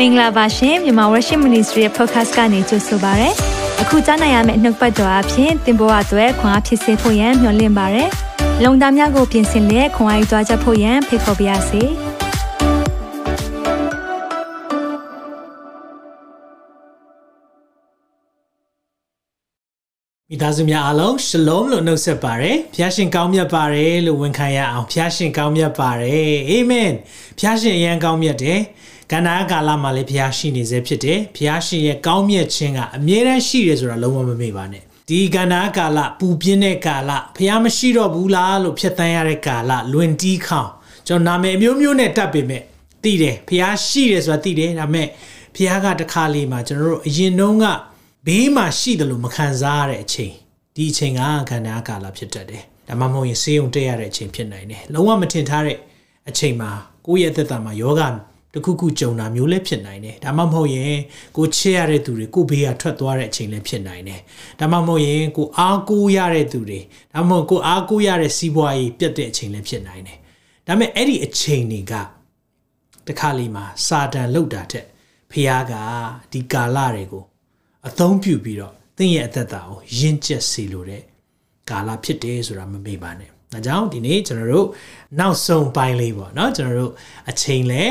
မင်္ဂလာပါရှင်မြန်မာ Worship Ministry ရဲ့ podcast ကနေကြိုဆိုပါရစေ။အခုကြားနိုင်ရမယ့်နှုတ်ပတ်တော်အဖြစ်သင်ပေါ်အပ်ွယ်ခွန်အားဖြစ်စေဖို့ယံမျှဝင့်ပါရစေ။လုံတာများကိုပြင်ဆင်လက်ခွန်အားယူကြားချက်ဖို့ယံဖိတ်ခေါ်ပါရစေ။မိသားစုများအားလုံးရှလုံးလို့နှုတ်ဆက်ပါရယ်ဖျားရှင်ကောင်းမြတ်ပါရယ်လို့ဝန်ခံရအောင်ဖျားရှင်ကောင်းမြတ်ပါရယ်အာမင်ဖျားရှင်အရန်ကောင်းမြတ်တယ် ကန္နာကာလမှာလည်းဖျားရှိနေစေဖြစ်တယ်ဖျားရှင်ရဲ့ကောင်းမြတ်ခြင်းကအမြဲတမ်းရှိတယ်ဆိုတာလုံးဝမမေ့ပါနဲ့ဒီကန္နာကာလပူပြင်းတဲ့ကာလဖျားမရှိတော့ဘူးလားလို့ဖြတ်တန်းရတဲ့ကာလလွင်တီးခေါင်ကျွန်တော်နာမည်အမျိုးမျိုးနဲ့တတ်ပေမဲ့သိတယ်ဖျားရှိတယ်ဆိုတာသိတယ်ဒါပေမဲ့ဖျားကတခါလေးမှာကျွန်တော်တို့အရင်တုန်းကဘေးမှာရှိတယ်လို့မခံစားရတဲ့အချိန်ဒီအချိန်ကခန္ဓာကာလဖြစ်တတ်တယ်ဒါမှမဟုတ်ရင်ဆေးရုံတက်ရတဲ့အချိန်ဖြစ်နိုင်တယ်လုံးဝမထင်ထားတဲ့အချိန်မှာကိုယ့်ရဲ့အသက်တာမှာယောဂ တခုခုကြုံတာမျိုးလည်းဖြစ်နိုင်တယ်ဒါမှမဟုတ်ရင်ကိုချစ်ရတဲ့သူတွေကိုဘေးကထွက်သွားတဲ့အချိန်လည်းဖြစ်နိုင်တယ်ဒါမှမဟုတ်ရင်ကိုအားကိုးရတဲ့သူတွေဒါမှမဟုတ်ကိုအားကိုးရတဲ့စီးပွားရေးပြတ်တဲ့အချိန်လည်းဖြစ်နိုင်တယ်ဒါပေမဲ့အဲ့ဒီအချိန်တွေကတခါလီမှာစာတန်လောက်တာတဲ့ဖះကဒီကာလတွေကိုအသုံးပြုပြီးတော့သင်ရဲ့အသက်တာကိုရင့်ကျက်စေလိုတဲ့ကာလဖြစ်တယ်ဆိုတာမမေ့ပါနဲ့။ဒါကြောင့်ဒီနေ့ကျွန်တော်တို့နောက်ဆုံးပိုင်းလေးပေါ့နော်ကျွန်တော်တို့အချိန်လဲ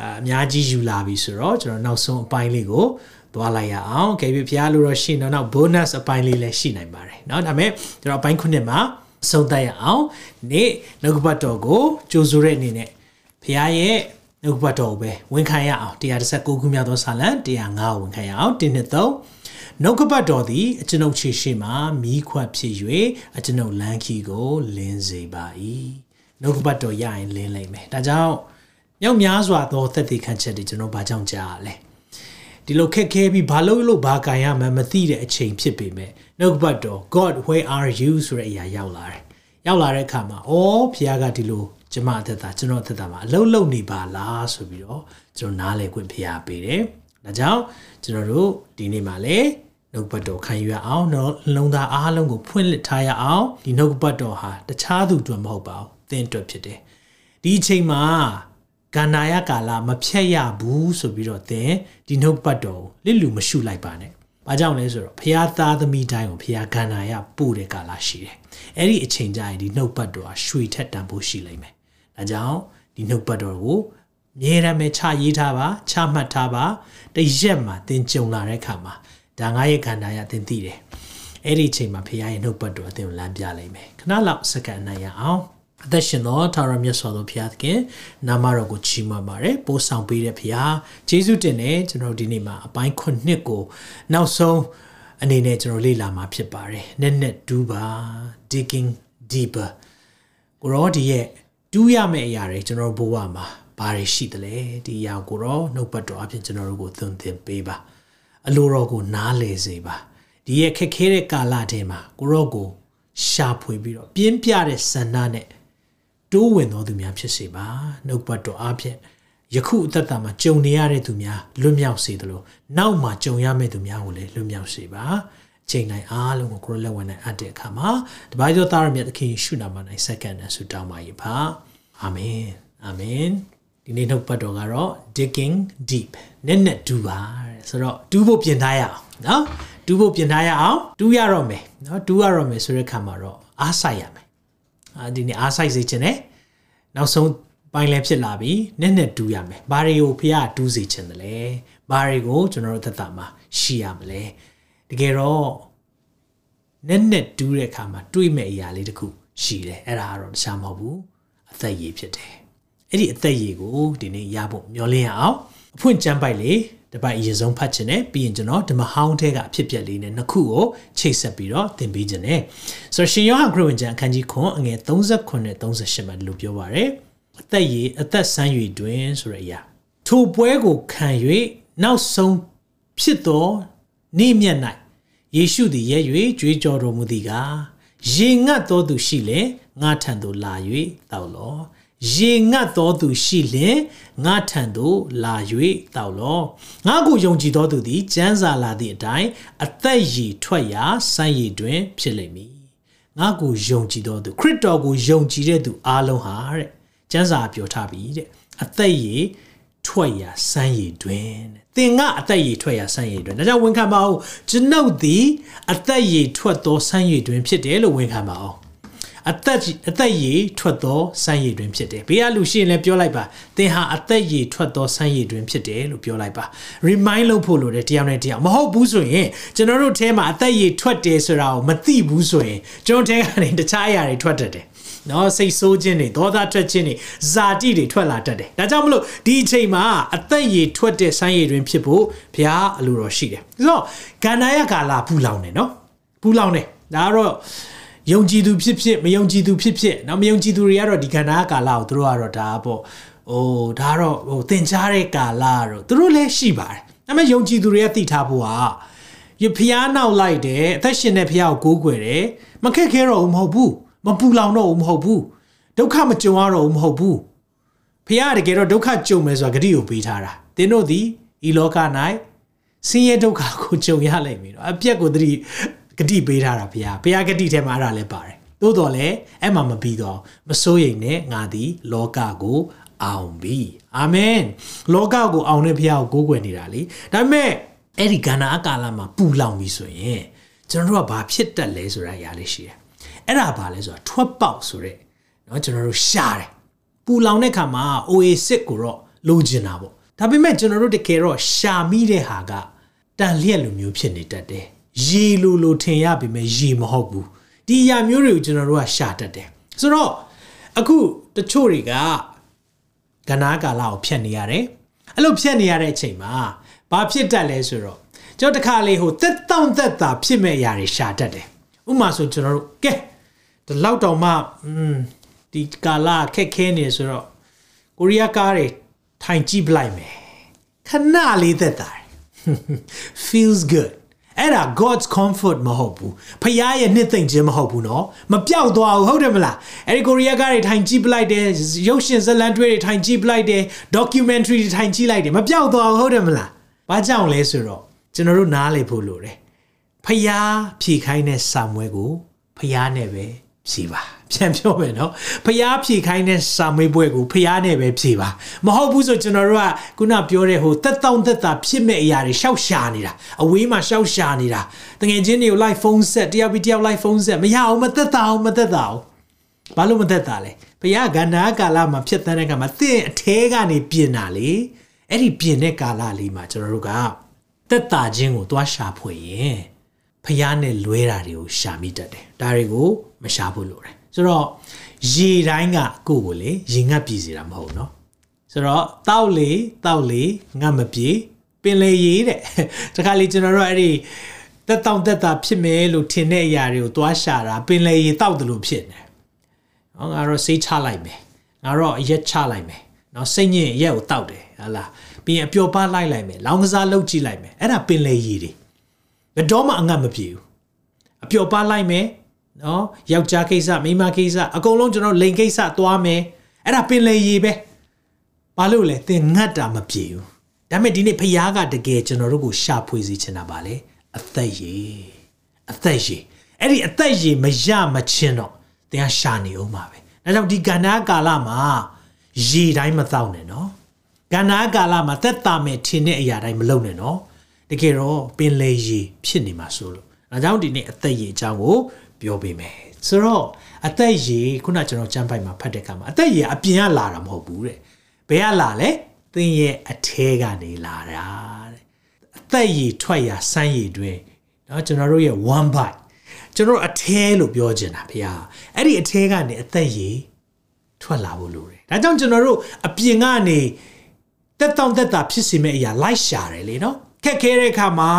အများကြီးယူလာပြီဆိုတော့ကျွန်တော်နောက်ဆုံးအပိုင်းလေးကိုသွားလိုက်ရအောင်။ကြည့်ပြဖျားလို့တော့ရှိတော့နောက် bonus အပိုင်းလေးလည်းရှိနိုင်ပါတယ်เนาะဒါပေမဲ့ကျွန်တော်အပိုင်းခုနှစ်မှာအဆုံးသတ်ရအောင်နေ့နှုတ်ကပတ်တော်ကိုကြိုဆိုတဲ့အနေနဲ့ဖျားရဲ့နှုတ်ကပတ်တော်ပဲဝန်ခံရအောင်119ခုမြောက်သောစာလံ105ကိုဝန်ခံရအောင်1နှစ်3နှုတ်ကပတ်တော်သည်အကျွန်ုပ်ခြေရှိမှမိခွက်ဖြစ်၍အကျွန်ုပ်လမ်းခီကိုလင်းစေပါ၏နှုတ်ကပတ်တော်ရရင်လင်းလိမ့်မယ်ဒါကြောင့် မြောက်များစွာသောသက်သေခံချက်တွေကျွန်တော်ဘာကြောင့်ကြားရလဲဒီလိုခက်ခဲပြီးဘာလို့လို့ဘာကန်ရမှမသိတဲ့အချိန်ဖြစ်ပေမဲ့နှုတ်ကပတ်တော် God where are you ဆိုတဲ့အရာရောက်လာတယ်ရောက်လာတဲ့အခါမှာအော်ဖခင်ကဒီလိုကျမအသက်တာကျွန်တော်အသက်တာမှာအလုံးလုံးနေပါလားဆိုပြီးတော့ကျွန်တော်နားလည်ခွင့်ဖခင်ပေးတယ်ဒါကြောင့်ကျွန်တော်တို့ဒီနေ့မှာလည်းနှုတ်ပတ်တော်ခံယူရအောင်နော်လုံသားအားလုံးကိုဖွင့်လှစ်ထားရအောင်ဒီနှုတ်ပတ်တော်ဟာတခြားသူအတွက်မဟုတ်ပါဘူးသင်အတွက်ဖြစ်တယ်ဒီအချိန်မှာ ကန္နာယကာလမဖြတ်ရဘူးဆိုပြီးတော့သင်ဒီနှုတ်ပတ်တော်ကိုလစ်လူမရှုလိုက်ပါနဲ့။ဘာကြောင့်လဲဆိုတော့ဖះသားသမီးတိုင်းကိုဖះကန္နာယပို့တဲ့ကာလရှိတယ်။အဲ့ဒီအချိန်ကျရင်ဒီနှုတ်ပတ်တော်ဟာရွှေထက်တန်ဖို့ရှိလိမ့်မယ်။ဒါကြောင့်ဒီနှုတ်ပတ်တော်ကိုမြဲတမ်းပဲချရေးထားပါချမှတ်ထားပါတရက်မှာသင်ကြုံလာတဲ့အခါမှာဒါငါရဲ့ခန္ဓာရသင်သိတယ်အဲ့ဒီအချိန်မှာဖခင်ရဲ့နှုတ်ပတ်တော်အသင်ကိုလမ်းပြလိုက်မယ်ခဏလောက်စက္ကန့်နိုင်ရအောင် အသက်ရှင်သောထာဝရမြတ်စွာသောဘုရားသခင်နာမတော်ကိုချီးမွမ်းပါတယ်ပို့ဆောင်ပေးတဲ့ဘုရားယေရှုတင်နဲ့ကျွန်တော်ဒီနေ့မှာအပိုင်းခုနှစ်ကိုနောက်ဆုံးအနေနဲ့ကျွန်တော်လေ့လာမှာဖြစ်ပါတယ်နက်နက်တူးပါ digging deeper ကိုရောဒီရဲ့တူးရမယ့်အရာတွေကျွန်တော်ဘဝမှာဘာတွေရှိသလဲဒီအရာကိုရောနှုတ်ပတ်တော်အပြင်ကျွန်တော်တို့ကိုသွန်သင်ပေးပါအလိုတော်ကိုနားလည်စေပါဒီရဲ့ခက်ခဲတဲ့ကာလထဲမှာကိုရော့ကိုရှာဖွေပြီးတော့ပြင်းပြတဲ့ဆန္ဒနဲ့ တိုးဝင်တော်သူများဖြစ်စေပါနှုတ်ပတ်တော်အဖြစ်ယခုအသက်တာမှာကြုံနေရတဲ့သူများလွတ်မြောက်စေသလိုနောက်မှာကြုံရမယ့်သူများကိုလည်းလွတ်မြောက်စေပါချိန်တိုင်းအားလုံးကိုကိုရလက်ဝင်နိုင်အပ်တဲ့အခါမှာတပါးသောသားရမြတ်သခင်ယေရှုနာမ၌စက္ကန့်နဲ့ဆုတောင်းပါ၏ပါအာမင်အာမင်ဒီနေ့နှုတ်ပတ်တော်ကတော့ digging deep နက်နက်တူပါဆိုတော့တူးဖို့ပြင်ထားရအောင်နော်တူးဖို့ပြင်ထားရအောင်တူးရတော့မယ်နော်တူးရတော့မယ်ဆိုတဲ့ခါမှာတော့အားဆိုင်ရမယ်အာ ဒီနေ့အားဆိုင်စေခြင်းနဲ့နောက်ဆုံးပိုင်းလည်းဖြစ်လာပြီနက်နက်တူးရမယ်ဘာတွေကိုဖះတူးစေခြင်းတလဲဘာတွေကိုကျွန်တော်တို့သက်တာမှာရှိရမလဲတကယ်တော့နက်နက်တူးတဲ့အခါမှာတွေးမဲ့အရာလေးတခုရှိတယ်အဲ့ဒါကတော့တခြားမဟုတ်ဘူးအသက်ရည်ဖြစ်တယ်အဲ့ဒီအသက်ရည်ကိုဒီနေ့ရဖို့မျှော်လင့်ရအောင်အဖွင့်ကျမ်းပိုက်လေး တပိုက်အရင်ဆုံးဖတ်ခြင်းနဲ့ပြီးရင်ကျွန်တော်ဓမ္မဟောင်းထဲကအဖြစ်ပြက်လေးနဲ့နှစ်ခုကိုချိတ်ဆက်ပြီးတော့သင်ပေးခြင်းနဲ့ဆိုတော့ရှင်ယောဟန်ခရစ်ဝင်ကျမ်းအခန်းကြီး9အငယ်39နဲ့38မှာလို့ပြောပါရယ်အသက်ရည်အသက်ဆန်းရည်တွင်ဆိုရအရာထိုပွဲကိုခံ၍နောက်ဆုံးဖြစ်သောနေ့မြတ်၌ယေရှုသည်ရဲ၍ကြွေးကြော်တော်မူသည်ကားရေငတ်သောသူရှိလေငါထံသို့လာ၍တောက်လော ရေငတ်သောသူရှိလင်ငါထံသို့လာ၍တောက်လောငါကိုယုံကြည်သောသူသည်ကျမ်းစာလာသည့်အတိုင်းအသက်ရည်ထွက်ရာစံရည်တွင် ဖြစ်လိမ့်မည်ငါကိုယုံကြည်သောသူခရစ်တော်ကိုယုံကြည်တဲ့သူအားလုံးဟာတဲ့ကျမ်းစာပြောထားပြီတဲ့အသက်ရည်ထွက်ရာစမ်းရည်တွင်သင်ကအသက်ရည်ထွက်ရာစမ်းရည်တွင်ဒါကြောင့်ဝန်ခံပါဦးကျွန်ုပ်သည်အသက်ရည်ထွက်သောစမ်းရည်တွင်ဖြစ်တယ်လို့ဝန်ခံပါအောင် အသက်အသက်ရည်ထွက်သောစမ်းရည်တွင်ဖြစ်တယ်ဘေးကလူရှိရင်လည်းပြောလိုက်ပါသင်ဟာအသက်ရည်ထွက်သောစမ်းရည်တွင်ဖြစ်တယ်လို့ပြောလိုက်ပါ remind လုပ်ဖို့လိုတယ်တရားနဲ့တရားမဟုတ်ဘူးဆိုရင်ကျွန်တော်တို့အဲမှာအသက်ရည်ထွက်တယ်ဆိုတာကိုမသိဘူးဆိုရင်ကျွန်တော်အဲကနေတခြားအရာတွေထွက်တတ်တယ်နော်စိတ်ဆိုးခြင်းတွေဒေါသထွက်ခြင်းတွေဇာတိတွေထွက်လာတတ်တယ်ဒါကြောင့်မလို့ဒီအချိန်မှာအသက်ရည်ထွက်တဲ့ဆိုင်းရည်တွင်ဖြစ်ဖို့ဘုရားအလိုတော်ရှိတယ်ဆိုတော့ကန္နာယကာလာပူလောင်တယ်နော်ပူလောင်တယ်ဒါကတော့ ယုံကြည်သူဖြစ်ဖြစ်မယုံကြည်သူဖြစ်ဖြစ်နော်မယုံကြည်သူတွေကတော့ဒီကန္နာကာလာကိုသူတို့ကတော့ဒါပေါ့ဟိုဒါတော့ဟိုသင်ကြားတဲ့ကာလာတော့သူတို့လည်းရှိပါတယ်ဒါပေမဲ့ယုံကြည်သူတွေကသိထားဖို့ဟာရဖျားနောက်လိုက်တယ်အသက်ရှင်တဲ့ဖျားကိုကိုးကွယ်တယ်မခက်ခဲတော့ဘူးမဟုတ်ဘူးမပူလောင်တော့ဘူးမဟုတ်ဘူးဒုက္ခမကြုံရတော့ဘူးမဟုတ်ဘူးဖះတကယ်တော့ဒုက္ခကြုံမယ်ဆိုတာဂတိကိုပေးထားတာသင်တို့သည်ဤလောက၌ဆင်းရဲဒုက္ခကိုကြုံရလိမ့်မည်နော်အပြက်ကိုသတိ ဂတိပေးထားတာဖះဖះဂတိထဲမှာအဲ့ဒါလည်းပါတယ်သို့တော်လည်းအဲ့မှာမပြီးတော့မစိုးရိမ်နဲ့ငါသည်လောကကိုအောင်ပြီအာမင်လောကကိုအောင်တဲ့ဖះကိုကိုးကွယ်နေတာလေဒါပေမဲ့အဲ့ဒီကဏ္ဍအကာလမှာပူလောင်ပြီဆိုရင်ကျွန်တော်တို့ကဘာဖြစ်တတ်လဲဆိုတာအရာလေးရှိတယ်အဲ့ဒါဘာလဲဆိုတာထွက်ပေါက်ဆိုတဲ့เนาะကျွန်တော်တို့ရှာတယ်ပူလောင်တဲ့ခါမှာ oasis ကိုတော့လိုချင်တာပေါ့ဒါပေမဲ့ကျွန်တော်တို့တကယ်တော့ရှာမိတဲ့ဟာကတန်လျက်လိုမျိုးဖြစ်နေတတ်တယ် ရေလိုလိုထင်ရပေမဲ့ရေမဟုတ်ဘူးဒီအရာမျိုးတွေကိုကျွန်တော်တို့ကရှာတတ်တယ်ဆိုတော့အခုတချို့တွေကကနာကာလာကိုဖြတ်နေရတယ်အဲ့လိုဖြတ်နေရတဲ့အချိန်မှာဘာဖြစ်တတ်လဲဆိုတော့ကျွန်တော်တခါလေဟိုသက်တောင့်သက်တာဖြစ်မဲ့အရာတွေရှာတတ်တယ်ဥမာဆိုကျွန်တော်တို့ကဲဒီလောက်တောင်မှอืมဒီကာလာခက်ခဲနေဆိုတော့ကိုရီးယားကားတွေထိုင်ကြည့်ပလိုက်မယ်ခဏလေးသက်တာ feels good အဲ့ဒါ God's comfort မဟုတ်ဘူးဖခင်ရဲ့နှစ်သိမ့်ခြင်းမဟုတ်ဘူးเนาะမပြောက်သွားဘူးဟုတ်တယ်မလားအဲ့ဒီကိုရီးယားကားတွေထိုင်ကြည့်ပလိုက်တယ်ရုပ်ရှင်ဇာတ်လမ်းတွေထိုင်ကြည့်ပလိုက်တယ် documentary တွေထိုင်ကြည့်လိုက်တယ်မပြောက်သွားဘူးဟုတ်တယ်မလားဘာကြောင့်လဲဆိုတော့ကျွန်တော်တို့နားလည်ဖို့လိုတယ်ဖျားဖြေခိုင်းတဲ့စာမွဲကိုဖျားနဲ့ပဲ ဖြေပါပြန်ပြောမယ်နော်ဖျားဖြေခိုင်းတဲ့စာမေးပွဲကိုဖျားနဲ့ပဲဖြေပါမဟုတ်ဘူးဆိုကျွန်တော်တို့ကခုနပြောတဲ့ဟိုတက်တောင့်တက်တာဖြစ်မဲ့အရာတွေရှောက်ရှာနေတာအဝေးမှာရှောက်ရှာနေတာတငယ်ချင်းတွေကို live phone set တယောက်ပြီးတယောက် live phone set မရအောင်မသက်တာအောင်မသက်တာအောင်ဘာလို့မသက်တာလဲဖျားကန္နာကာလမှာဖြစ်တဲ့အခါမှာသင်အထဲကနေပြင်တာလေအဲ့ဒီပြင်တဲ့ကာလလေးမှာကျွန်တော်တို့ကတက်တာခြင်းကိုသွားရှာဖွေရင် ဖျားနဲ့လွဲတာတွေကိုရှာမိတတ်တယ်ဒါတွေကိုမရှာဖို့လိုတယ်ဆိုတော့ရေတိုင်းကကိုယ့်ကိုလေရေငတ်ပြည်စီတာမဟုတ်နော်ဆိုတော့တောက်လေတောက်လေငတ်မပြေပင်လေရေတဲ့တခါလေကျွန်တော်တို့အဲ့ဒီတက်တောင့်တက်တာဖြစ်မယ်လို့ထင်တဲ့အရာတွေကိုသွားရှာတာပင်လေရေတောက်တယ်လို့ဖြစ်နေဟောငါတော့စိတ်ချလိုက်မယ်ငါတော့အရက်ချလိုက်မယ်နော်စိတ်ညစ်ရက်ကိုတောက်တယ်ဟာလားပြီးရင်အပျော်ပါလိုက်လိုက်မယ်လောင်းကစားလုပ်ကြည့်လိုက်မယ်အဲ့ဒါပင်လေရေတွေ ဘယ်တော့မှအငတ်မပြေဘူးအပျော်ပါလိုက်မယ်နော်ယောက်ျားကိစ္စမိန်းမကိစ္စအကုန်လုံးကျွန်တော်လိန်ကိစ္စသွားမယ်အဲ့ဒါပင်လေရေပဲဘာလို့လဲသင်ငတ်တာမပြေဘူးဒါပေမဲ့ဒီနေ့ဖခင်ကတကယ်ကျွန်တော်တို့ကိုရှာဖွေစီချင်တာပါလေအသက်ရေအသက်ရေအဲ့ဒီအသက်ရေမရမချင်းတော့သင်ကရှာနေအောင်ပါပဲဒါကြောင့်ဒီကဏ္ဍကာလမှာရေတိုင်းမသောနဲ့နော်ကဏ္ဍကာလမှာသက်တာမယ်ထင်တဲ့အရာတိုင်းမလုပ်နဲ့နော် တကယ်တော့ပင်လေရေဖြစ်နေမှာဆိုလို့ဒါကြောင့်ဒီနေ့အသက်ရေအကြောင်းကိုပြောပေးမယ်ဆိုတော့အသက်ရေခုနကျွန်တော်ကျမ်းပိုက်မှာဖတ်တဲ့အခါမှာအသက်ရေအပြင်ကလာတာမဟုတ်ဘူးတဲ့ဘယ်ကလာလဲသင်ရဲ့အထဲကနေလာတာတဲ့အသက်ရေထွက်ရာစမ်းရေတွင်เนาะကျွန်တော်တို့ရဲ့ one bite ကျွန်တော်အထဲလို့ပြောချင်တာဖေဟာအဲ့ဒီအထဲကနေအသက်ရေထွက်လာဖို့လိုတယ်ဒါကြောင့်ကျွန်တော်တို့အပြင်ကနေတက်တောင့်တက်တာဖြစ်စေမယ့်အရာလိုက်ရှာတယ်လေနော် ခက်ခဲတဲ့အခါမှာ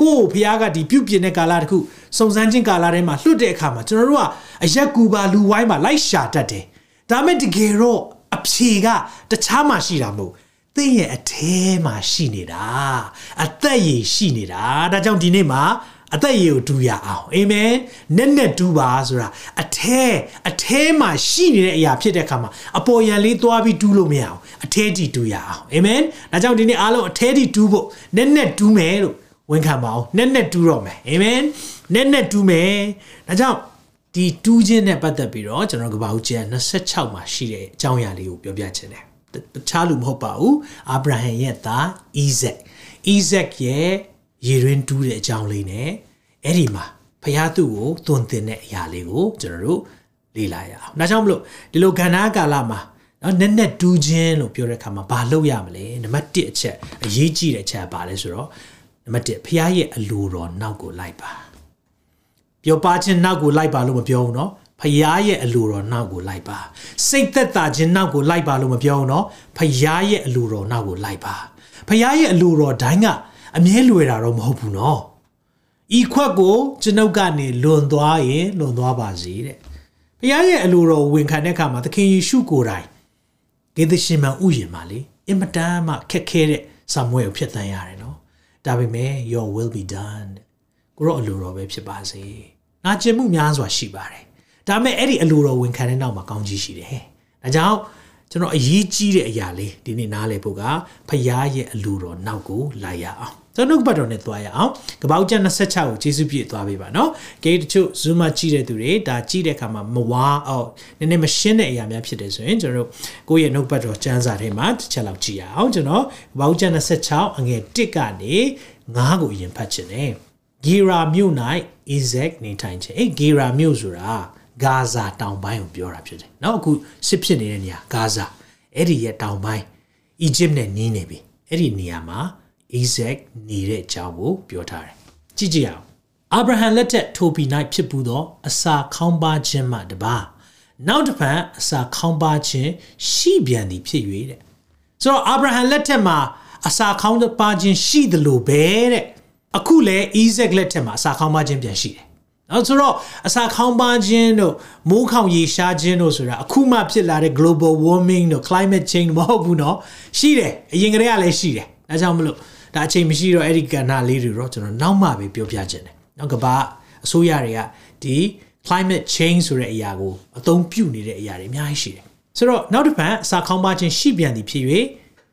ကိုယ့်ကိုဖះကဒီပြုတ်ပြင်းတဲ့ကာလတခုစုံစမ်းခြင်းကာလထဲမှာလွတ်တဲ့အခါမှာကျွန်တော်တို့ကအရက်ကူပါလူဝိုင်းမှာလိုက်ရှာတတ်တယ်ဒါမဲ့တကယ်တော့အဖြေကတခြားမှာရှိတာမဟုတ်သင်ရဲ့အထဲမှာရှိနေတာအသက်ရည်ရှိနေတာဒါကြောင့်ဒီနေ့မှာ အသက်ရည်ကိုတူရအောင်အာမင်နက်နက်တူပါဆိုတာအထဲအထဲမှာရှိနေတဲ့အရာဖြစ်တဲ့အခါမှာအပေါ်ယံလေးသွားပြီးတူးလို့မရအောင်အထဲတီတူရအောင်အာမင်ဒါကြောင့်ဒီနေ့အားလုံးအထဲတီတူးဖို့နက်နက်တူးမယ်လို့ဝန်ခံပါအောင်နက်နက်တူးတော့မယ်အာမင်နက်နက်တူးမယ်ဒါကြောင့်ဒီတူးခြင်းနဲ့ပတ်သက်ပြီးတော့ကျွန်တော်ကဘာဦးကျန်26မှာရှိတဲ့အကြောင်းအရာလေးကိုပြောပြချင်တယ်တတခြားလူမဟုတ်ပါဘူးအာဗြဟံရဲ့သားဣဇက်ဣဇက်ရဲ့ ရေရင်းတူးတဲ့အကြောင်းလေးနဲ့အဲ့ဒီမှာဖျားသူ့ကိုသွန်သင်တဲ့အရာလေးကိုကျွန်တော်တို့လေ့လာရအောင်ဒါကြောင့်မလို့ဒီလိုကဏ္ဍကာလမှာနော်နက်နက်တူးခြင်းလို့ပြောတဲ့အခါမှာဘာလုပ်ရမလဲနံပါတ်1အချက်အရေးကြီးတဲ့အချက်ပါလဲဆိုတော့နံပါတ်1ဖျားရဲ့အလိုတော်နောက်ကိုလိုက်ပါပြောပါခြင်းနောက်ကိုလိုက်ပါလို့မပြောဘူးเนาะဖယားရဲ့အလိုတော်နောက်ကိုလိုက်ပါစိတ်သက်သာခြင်းနောက်ကိုလိုက်ပါလို့မပြောဘူးเนาะဖယားရဲ့အလိုတော်နောက်ကိုလိုက်ပါဖယားရဲ့အလိုတော်တိုင်းက အမြဲလွယ်တာတော့မဟုတ်ဘူးနော်ဤခွက်ကိုကျွန်ုပ်ကနေလွန်သွားရင်လွန်သွားပါစေတဲ့ဘုရားရဲ့အလိုတော်ဝန်ခံတဲ့အခါမှာသခင်ယေရှုကိုယ်တိုင်ဂေဒရှင်မန်ဥယျာဉ်မှာလေအင်မတန်မှခက်ခဲတဲ့စာမွေကိုဖျက်ဆီးရတယ်နော်ဒါပေမဲ့ your will be done ကိုရောအလိုတော်ပဲဖြစ်ပါစေနာကျင်မှုများစွာရှိပါတယ်ဒါပေမဲ့အဲ့ဒီအလိုတော်ဝန်ခံတဲ့နောက်မှာကောင်းကြီးရှိတယ်ဒါကြောင့် ကျွန်တော်အရေးကြီးတဲ့အရာလေးဒီနေ့နားလည်ဖို့ကဖရားရဲ့အလိုတော်နောက်ကိုလိုက်ရအောင်ကျွန်တော်ဘတ်တော်နဲ့သွားရအောင်ကပောက်ကျန်26ကိုကျေးဇူးပြည့်သွားပေးပါနော်ဂိတ်တချို့ zoom ကြည့်တဲ့သူတွေဒါကြည့်တဲ့အခါမှာမဝါအောင်နည်းနည်းမရှင်းတဲ့အရာများဖြစ်တယ်ဆိုရင်ကျွန်တော်ကိုယ့်ရဲ့ notepad တော်ကျမ်းစာထဲမှာတစ်ချက်လောက်ကြည့်ရအောင်ကျွန်တော်ကပောက်ကျန်26အငယ်1ကနေ9ကိုအရင်ဖတ်ချင်တယ်ဂီရာမြို့၌အီဇက်နေထိုင်ခြင်းအဲဂီရာမြို့ဆိုတာ ဂါဇာတောင်ပိုင်းကိုပြောတာဖြစ်တယ်။နောက်အခုစစ်ဖြစ်နေတဲ့နေရာဂါဇာအဲ့ဒီရဲ့တောင်ပိုင်းအီဂျစ်နဲ့နီးနေပြီ။အဲ့ဒီနေရာမှာ Isaac နေတဲ့အကြောင်းကိုပြောထားတယ်။ကြည့်ကြည့်အောင်။အာဗြဟံလက်ထက်ထိုပီ၌ဖြစ်ပူသောအစာခေါင်းပါခြင်းမှတပါနောက်တစ်ဖန်အစာခေါင်းပါခြင်းရှိပြန်သည်ဖြစ်၍တဲ့။ဆိုတော့အာဗြဟံလက်ထက်မှာအစာခေါင်းပါခြင်းရှိသလိုပဲတဲ့။အခုလဲ Isaac လက်ထက်မှာအစာခေါင်းပါခြင်းပြန်ရှိတယ်။ နော်ဆိုတော့အစာခေါင်းပါခြင်းတို့မိုးခေါင်ရေရှားခြင်းတို့ဆိုတာအခုမှဖြစ်လာတဲ့ global warming တို့ climate change မဟုတ်ဘူးနော်ရှိတယ်အရင်ကတည်းကလည်းရှိတယ်ဒါကြောင့်မလို့ဒါအချိန်မရှိတော့အဲ့ဒီကဏ္ဍလေးတွေတော့ကျွန်တော်နောက်မှပဲပြောပြခြင်းတယ်နောက်ကဘာအစိုးရတွေကဒီ climate change ဆိုတဲ့အရာကိုအသုံးပြုနေတဲ့အရာတွေအများကြီးရှိတယ်ဆိုတော့နောက်တစ်ပတ်အစာခေါင်းပါခြင်းရှိပြန်သည်ဖြစ်၍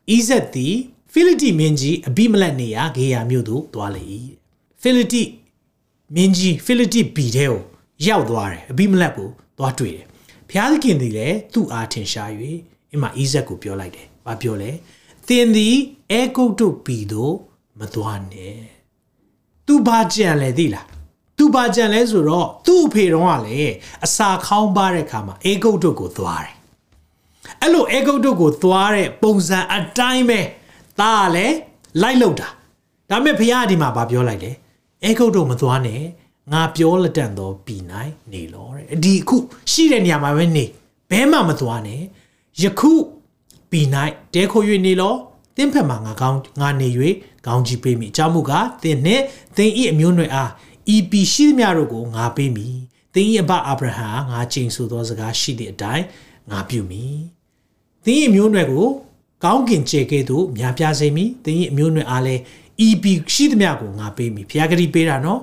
အီဇက်သည်ဖီလတီမင်းကြီးအဘိမလက်နေရာဂေယာမြို့သို့သွားလေ၏ဖီလတီ မင်းကြီးဖိလိတိဘီထဲကိုရောက်သွားတယ်အဘိမလက်ကိုသွားတွေ့တယ်။ဘုရားသခင်သည်လည်းသူ့အားထင်ရှား၍အမဣဇက်ကိုပြောလိုက်တယ်။ဘာပြောလဲ။သင်သည်အဲဂုတ်တို့ဘီတို့မသွားနဲ့။ तू ဘာကြံလဲသိလား။ तू ဘာကြံလဲဆိုတော့သူ့အဖေတော်ကလည်းအစာခေါင်းပါတဲ့ခါမှာအဲဂုတ်တို့ကိုသွားတယ်။အဲ့လိုအဲဂုတ်တို့ကိုသွားတဲ့ပုံစံအတိုင်းပဲသားကလည်းလိုက်လောက်တာ။ဒါပေမဲ့ဘုရားဒီမှာဗာပြောလိုက်တယ်။ အဲဂုတ်တို့မသွားနဲ့ငါပြောလက်တန်သောပြီနိုင်နေလောတဲ့။ဒီအခုရှိတဲ့နေရာမှာပဲနေဘဲမှမသွားနဲ့။ယခုပြီနိုင်တဲခို၍နေလောသင်ဖက်မှာငါကောင်းငါနေ၍ကောင်းကြီးပေးမိအကြောင်းမူကားသင်နှင့်သင်၏အမျိုးနွယ်အားဤပီရှိသမျှတို့ကိုငါပေးမိသင်၏အဘအာဗြဟံငါချိန်ဆသောစကားရှိသည့်အတိုင်းငါပြုမိသင်၏အမျိုးနွယ်ကိုကောင်းကင်ကျေကဲ့သို့များပြားစေမိသင်၏အမျိုးနွယ်အားလည်း ဤပီရှိသမျှကိုငါပေးမိဘုရားဂတိပေးတာနော်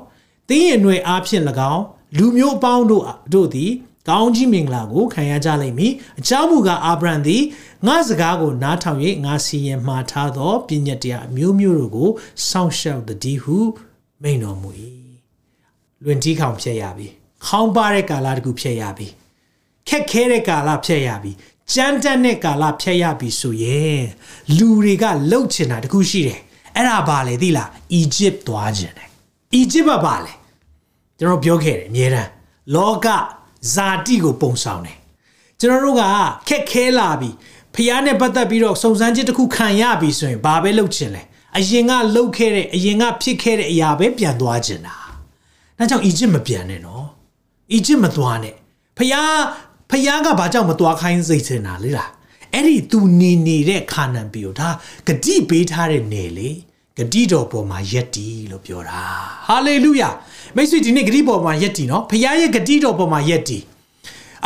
သင်၏အနွယ်အားဖြင့်၎င်းလူမျိုးအပေါင်းတို့တို့သည်ကောင်းကြီးမင်္ဂလာကိုခံရကြလိမ့်မည်အကြောင်းမူကားအာဗြဟံသည်ငါစကားကိုနားထောင်၍ငါစီရင်မှားထားသောပညာတရားအမျိုးမျိုးတို့ကိုစောင့်ရှောက်တည်းဟုမိန်တော်မူ၏လွင်ကြီးခေါင်ဖြစ်ရပြီခေါင်းပါတဲ့ကာလတကူဖြစ်ရပြီခက်ခဲတဲ့ကာလဖြစ်ရပြီကြမ်းတမ်းတဲ့ကာလဖြစ်ရပြီဆိုရင်လူတွေကလှုပ်ချင်တာတခုရှိတယ် အဲ့ဒါဘာလဲသိလားအီဂျစ်သွားခြင်းတယ်အီဂျစ်ကဘာလဲကျွန်တော်ပြောခဲ့တယ်အများတန်းလောကဇာတိကိုပုံဆောင်တယ်ကျွန်တော်တို့ကခက်ခဲလာပြီဖျားနဲ့ပတ်သက်ပြီးတော့စုံစမ်းခြင်းတစ်ခုခံရပြီဆိုရင်ဘာပဲလုပ်ချင်လဲအရင်ကလှုပ်ခဲ့တဲ့အရင်ကဖြစ်ခဲ့တဲ့အရာပဲပြန်သွားချင်တာဒါကြောင့်အီဂျစ်မပြန်နဲ့နော်အီဂျစ်မသွားနဲ့ဖျားဖျားကဘာကြောင့်မသွားခိုင်းစိတ်ချင်တာလေလားအဲ့ဒီသူနေနေတဲ့ခါနန်ပီကိုဒါဂတိပေးထားတဲ့နေလေ ဂတိတော်ပေါ်မှာယက်တီလို့ပြောတာဟာလေလုယာမိတ်ဆွေဒီနေ့ဂတိပေါ်မှာယက်တီနော်ဖခင်ရဲ့ဂတိတော်ပေါ်မှာယက်တီ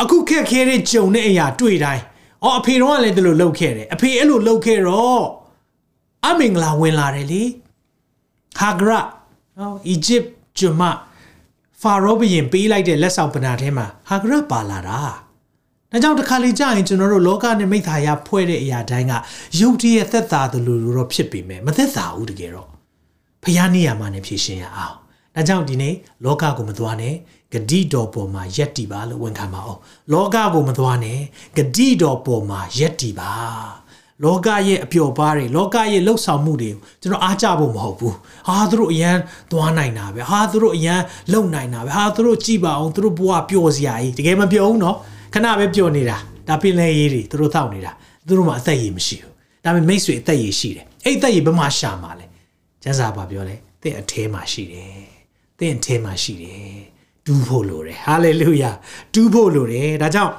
အခုခက်ခဲတဲ့ဂျုံတဲ့အရာတွေ့တိုင်းအော်အဖေတော်ကလည်းဒီလိုလှုပ်ခဲ့တယ်အဖေအဲ့လိုလှုပ်ခဲ့တော့အမင်္ဂလာဝင်လာတယ်လေဟာဂရနော်အီဂျစ်ဂျမဖာရောဘုရင်ပေးလိုက်တဲ့လက်ဆောင်ပနာထဲမှာဟာဂရပါလာတာ ဒါကြောင့်တစ်ခါလေကြာရင်ကျွန်တော်တို့လောကနဲ့မိသားရဖွဲ့တဲ့အရာတိုင်းကရုပ်တရက်သက်သာတယ်လို့တော့ဖြစ်ပေမဲ့မသက်သာဘူးတကယ်တော့ဖျားနေရမှာနဲ့ဖြည့်ရှင်းရအောင်ဒါကြောင့်ဒီနေ့လောကကိုမသွားနဲ့ဂတိတော်ပေါ်မှာယက်တီပါလို့ဝန်ခံပါအောင်လောကကိုမသွားနဲ့ဂတိတော်ပေါ်မှာယက်တီပါလောကရဲ့အပျော်ပါးတွေလောကရဲ့လှုပ်ဆောင်မှုတွေကိုကျွန်တော်အားကြဖို့မဟုတ်ဘူးဟာသူတို့အရန်သွားနိုင်တာပဲဟာသူတို့အရန်လုံနိုင်တာပဲဟာသူတို့ကြည်ပါအောင်သူတို့ဘဝပျော်စရာကြီးတကယ်မပျော်ဘူးနော် ခဏပဲပျော်နေတာဒါပင်လဲရေးတွေသူတို့တောက်နေတာသူတို့မှာအသက်ရည်မရှိဘူးဒါပေမဲ့မိတ်ဆွေအသက်ရည်ရှိတယ်အဲ့အသက်ရည်ဘယ်မှာရှာမှာလဲကျန်းစာပါပြောလဲတင့်အထဲမှာရှိတယ်တင့်အထဲမှာရှိတယ်တူးဖို့လိုတယ်ဟာလေလုယာတူးဖို့လိုတယ်ဒါကြောင့်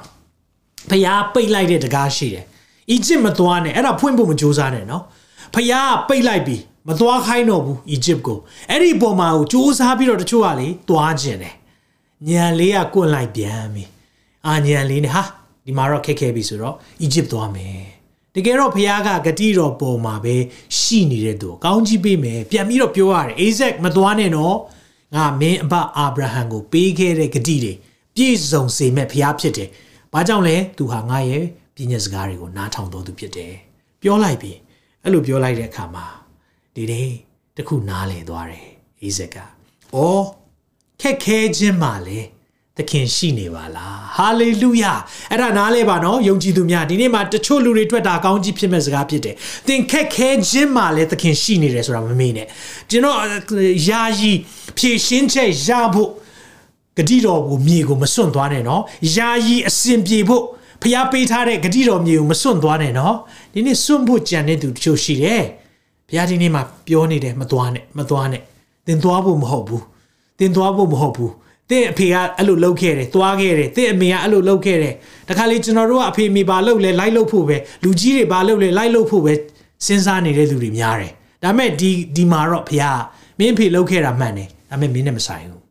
ဖျားပိတ်လိုက်တဲ့တကားရှိတယ်အီဂျစ်မသွားနဲ့အဲ့ဒါဖွင့်ဖို့မကြိုးစားနဲ့နော်ဖျားပိတ်လိုက်ပြီမသွားခိုင်းတော့ဘူးအီဂျစ်ကိုအဲ့ဒီပုံမှာကိုစူးစမ်းပြီးတော့တချို့ကလေသွားခြင်းတယ်ညံလေးကကွန့်လိုက်ပြန်ပြီ အာညံလေးနဲ့ဟာဒီမှာတော့ခက်ခဲပြီဆိုတော့အီဂျစ်သွားမယ်တကယ်တော့ဖះကဂတိတော်ပေါ်မှာပဲရှိနေတဲ့သူကောင်းကြီးပေးမယ်ပြန်ပြီးတော့ပြောရတယ်အိဇက်မသွားနဲ့နော်ငါမင်းအဘအာဗြဟံကိုပေးခဲ့တဲ့ဂတိတွေပြည့်စုံစေမဲ့ဖះဖြစ်တယ်ဘာကြောင့်လဲသူဟာငါရဲ့ပြည့်ညက်စကားတွေကိုနားထောင်တော်သူဖြစ်တယ်ပြောလိုက်ပြီအဲ့လိုပြောလိုက်တဲ့အခါမှာဒီနေ့တခုနားလည်သွားတယ်အိဇက်ကအော်ခက်ခဲခြင်းပါလေ သခင်ရှိနေပါလားဟာလေလုယာအဲ့ဒါနားလဲပါနော်ယုံကြည်သူများဒီနေ့မှာတချို့လူတွေတွေ့တာကောင်းကြီးဖြစ်မဲ့စကားဖြစ်တယ်သင်ခက်ခဲခြင်းမှာလဲသခင်ရှိနေတယ်ဆိုတာမမေ့နဲ့ကျွန်တော်ယာယီဖြည့်ရှင်းချက်ရဖို့ဂတိတော်ကိုမြေကိုမစွန့်သွားနဲ့နော်ယာယီအစဉ်ပြေဖို့ဖျားပေးထားတဲ့ဂတိတော်မြေကိုမစွန့်သွားနဲ့နော်ဒီနေ့စွန့်ဖို့ကြံတဲ့သူတချို့ရှိတယ်ဘုရားဒီနေ့မှာပြောနေတယ်မသွားနဲ့မသွားနဲ့သင်သွားဖို့မဟုတ်ဘူးသင်သွားဖို့မဟုတ်ဘူး သင်အဖေကအဲ့လိုလုပ်ခဲ့တယ်သွားခဲ့တယ်သင်အမေကအဲ့လိုလုပ်ခဲ့တယ်တခါလေကျွန်တော်တို့ကအဖေမေဘာလုပ်လဲလိုက်လုပ်ဖို့ပဲလူကြီးတွေဘာလုပ်လဲလိုက်လုပ်ဖို့ပဲစဉ်းစားနေတဲ့သူတွေများတယ်ဒါပေမဲ့ဒီဒီမှာတော့ဖခင်မင်းအဖေလုပ်ခဲ့တာမှန်တယ်ဒါပေမဲ့မင်းနဲ့မဆိုင်ဘူး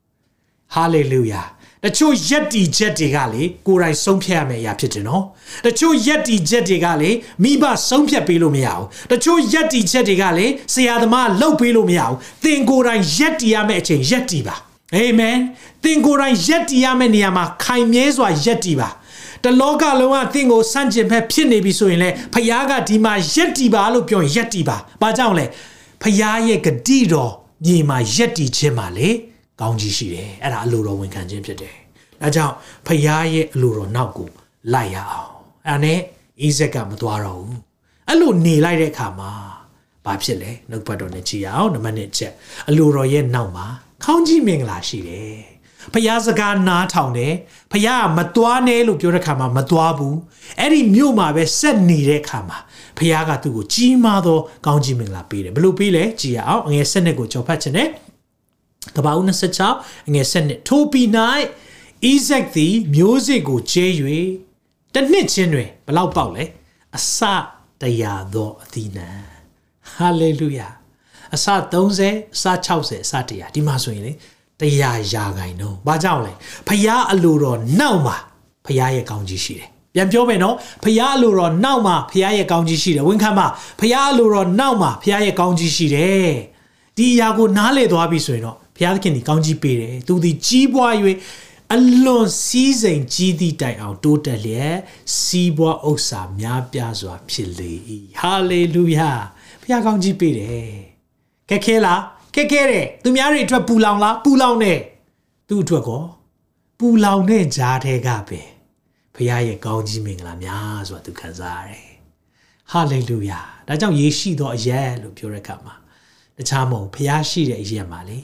ဟာလေလုယာတချို့ယက်တီချက်တွေကလေကိုယ်တိုင်ဆုံးဖြတ်ရမယ့်အရာဖြစ်တယ်နော်တချို့ယက်တီချက်တွေကလေမိဘဆုံးဖြတ်ပေးလို့မရဘူးတချို့ယက်တီချက်တွေကလေဆရာသမားလှုပ်ပေးလို့မရဘူးသင်ကိုယ်တိုင်ယက်တီရမယ့်အချိန်ယက်တီပါအာမင်သ င်ကိုယ်တိုင်ယက်တီရမယ့်နေရာမှာခိုင်မြဲစွာယက်တီပါတလောကလုံးကသင်ကိုစန့်ကျင်ဖက်ဖြစ်နေပြီဆိုရင်လေဖခင်ကဒီမှာယက်တီပါလို့ပြောရင်ယက်တီပါ။ဘာကြောင့်လဲဖခင်ရဲ့ဂတိတော်မြေမှာယက်တီခြင်းပါလေကောင်းကြီးရှိတယ်။အဲ့ဒါအလိုတော်ဝန်ခံခြင်းဖြစ်တယ်။ဒါကြောင့်ဖခင်ရဲ့အလိုတော်နောက်ကိုလိုက်ရအောင်။အဲ့ဒါနဲ့အိဇက်ကမသွားတော့ဘူး။အဲ့လိုနေလိုက်တဲ့အခါမှာဘာဖြစ်လဲနှုတ်ဘတ်တော်နဲ့ကြည်ရအောင်နံပါတ်1ချက်အလိုတော်ရဲ့နောက်မှာခေါင်းကြီးမင်္ဂလာရှိတယ် ဖျားစကားနားထောင်တယ်ဖျားကမသွားနဲ့လို့ပြောတဲ့ခါမှာမသွားဘူးအဲ့ဒီမြို့မှာပဲဆက်နေတဲ့ခါမှာဖျားကသူ့ကိုကြီးမားသောကောင်းကြီးမင်္ဂလာပေးတယ်ဘယ်လိုပေးလဲကြည်ရအောင်အငယ်7နှစ်ကိုကြော်ဖတ်ခြင်းနဲ့တပါဦး26အငယ်7နှစ်ထိုပြီး၌ဣဇက်သည်မျိုးစေ့ကိုကျဲ၍တစ်နှစ်ချင်းတွင်ဘလောက်ပေါက်လဲအစတရာသောအသီးနှံဟာလေလုယာအစ30အစ60အစ100ဒီမှာဆိုရင်လေ တရားရာခိုင်နှုန်းဘာကြောင့်လဲဖျားအလိုတော်နောက်မှာဖျားရဲ့ကောင်းကြီးရှိတယ်ပြန်ပြောမယ်နော်ဖျားအလိုတော်နောက်မှာဖျားရဲ့ကောင်းကြီးရှိတယ်ဝန်ခံပါဖျားအလိုတော်နောက်မှာဖျားရဲ့ကောင်းကြီးရှိတယ်ဒီအရာကိုနားလေသွားပြီဆိုရင်တော့ဖျားသခင်ဒီကောင်းကြီးပေးတယ်သူဒီကြီးပွား၍အလွန်စည်းစိမ်ကြီးသည့်တိုင်အောင်တိုးတက်လျက်စီးပွားဥစ္စာများပြားစွာဖြစ်လေ၏ဟာလေလုယာဖျားကောင်းကြီးပေးတယ်ခက်ခဲလား ခက်ခဲတယ်သူများတွေအတွက်ပူလောင်လားပူလောင်တယ်သူ့အတွက်ကောပူလောင်တဲ့ဂျားထဲကပဲဖခင်ရဲ့ကောင်းကြီးမင်္ဂလာများဆိုတာသူခံစားရတယ်ဟာလေလုယာဒါကြောင့်ယေရှိသောအရက်လို့ပြောတဲ့အခါမှာတခြားမဟုတ်ဖခင်ရှိတဲ့အရက်မှာလေ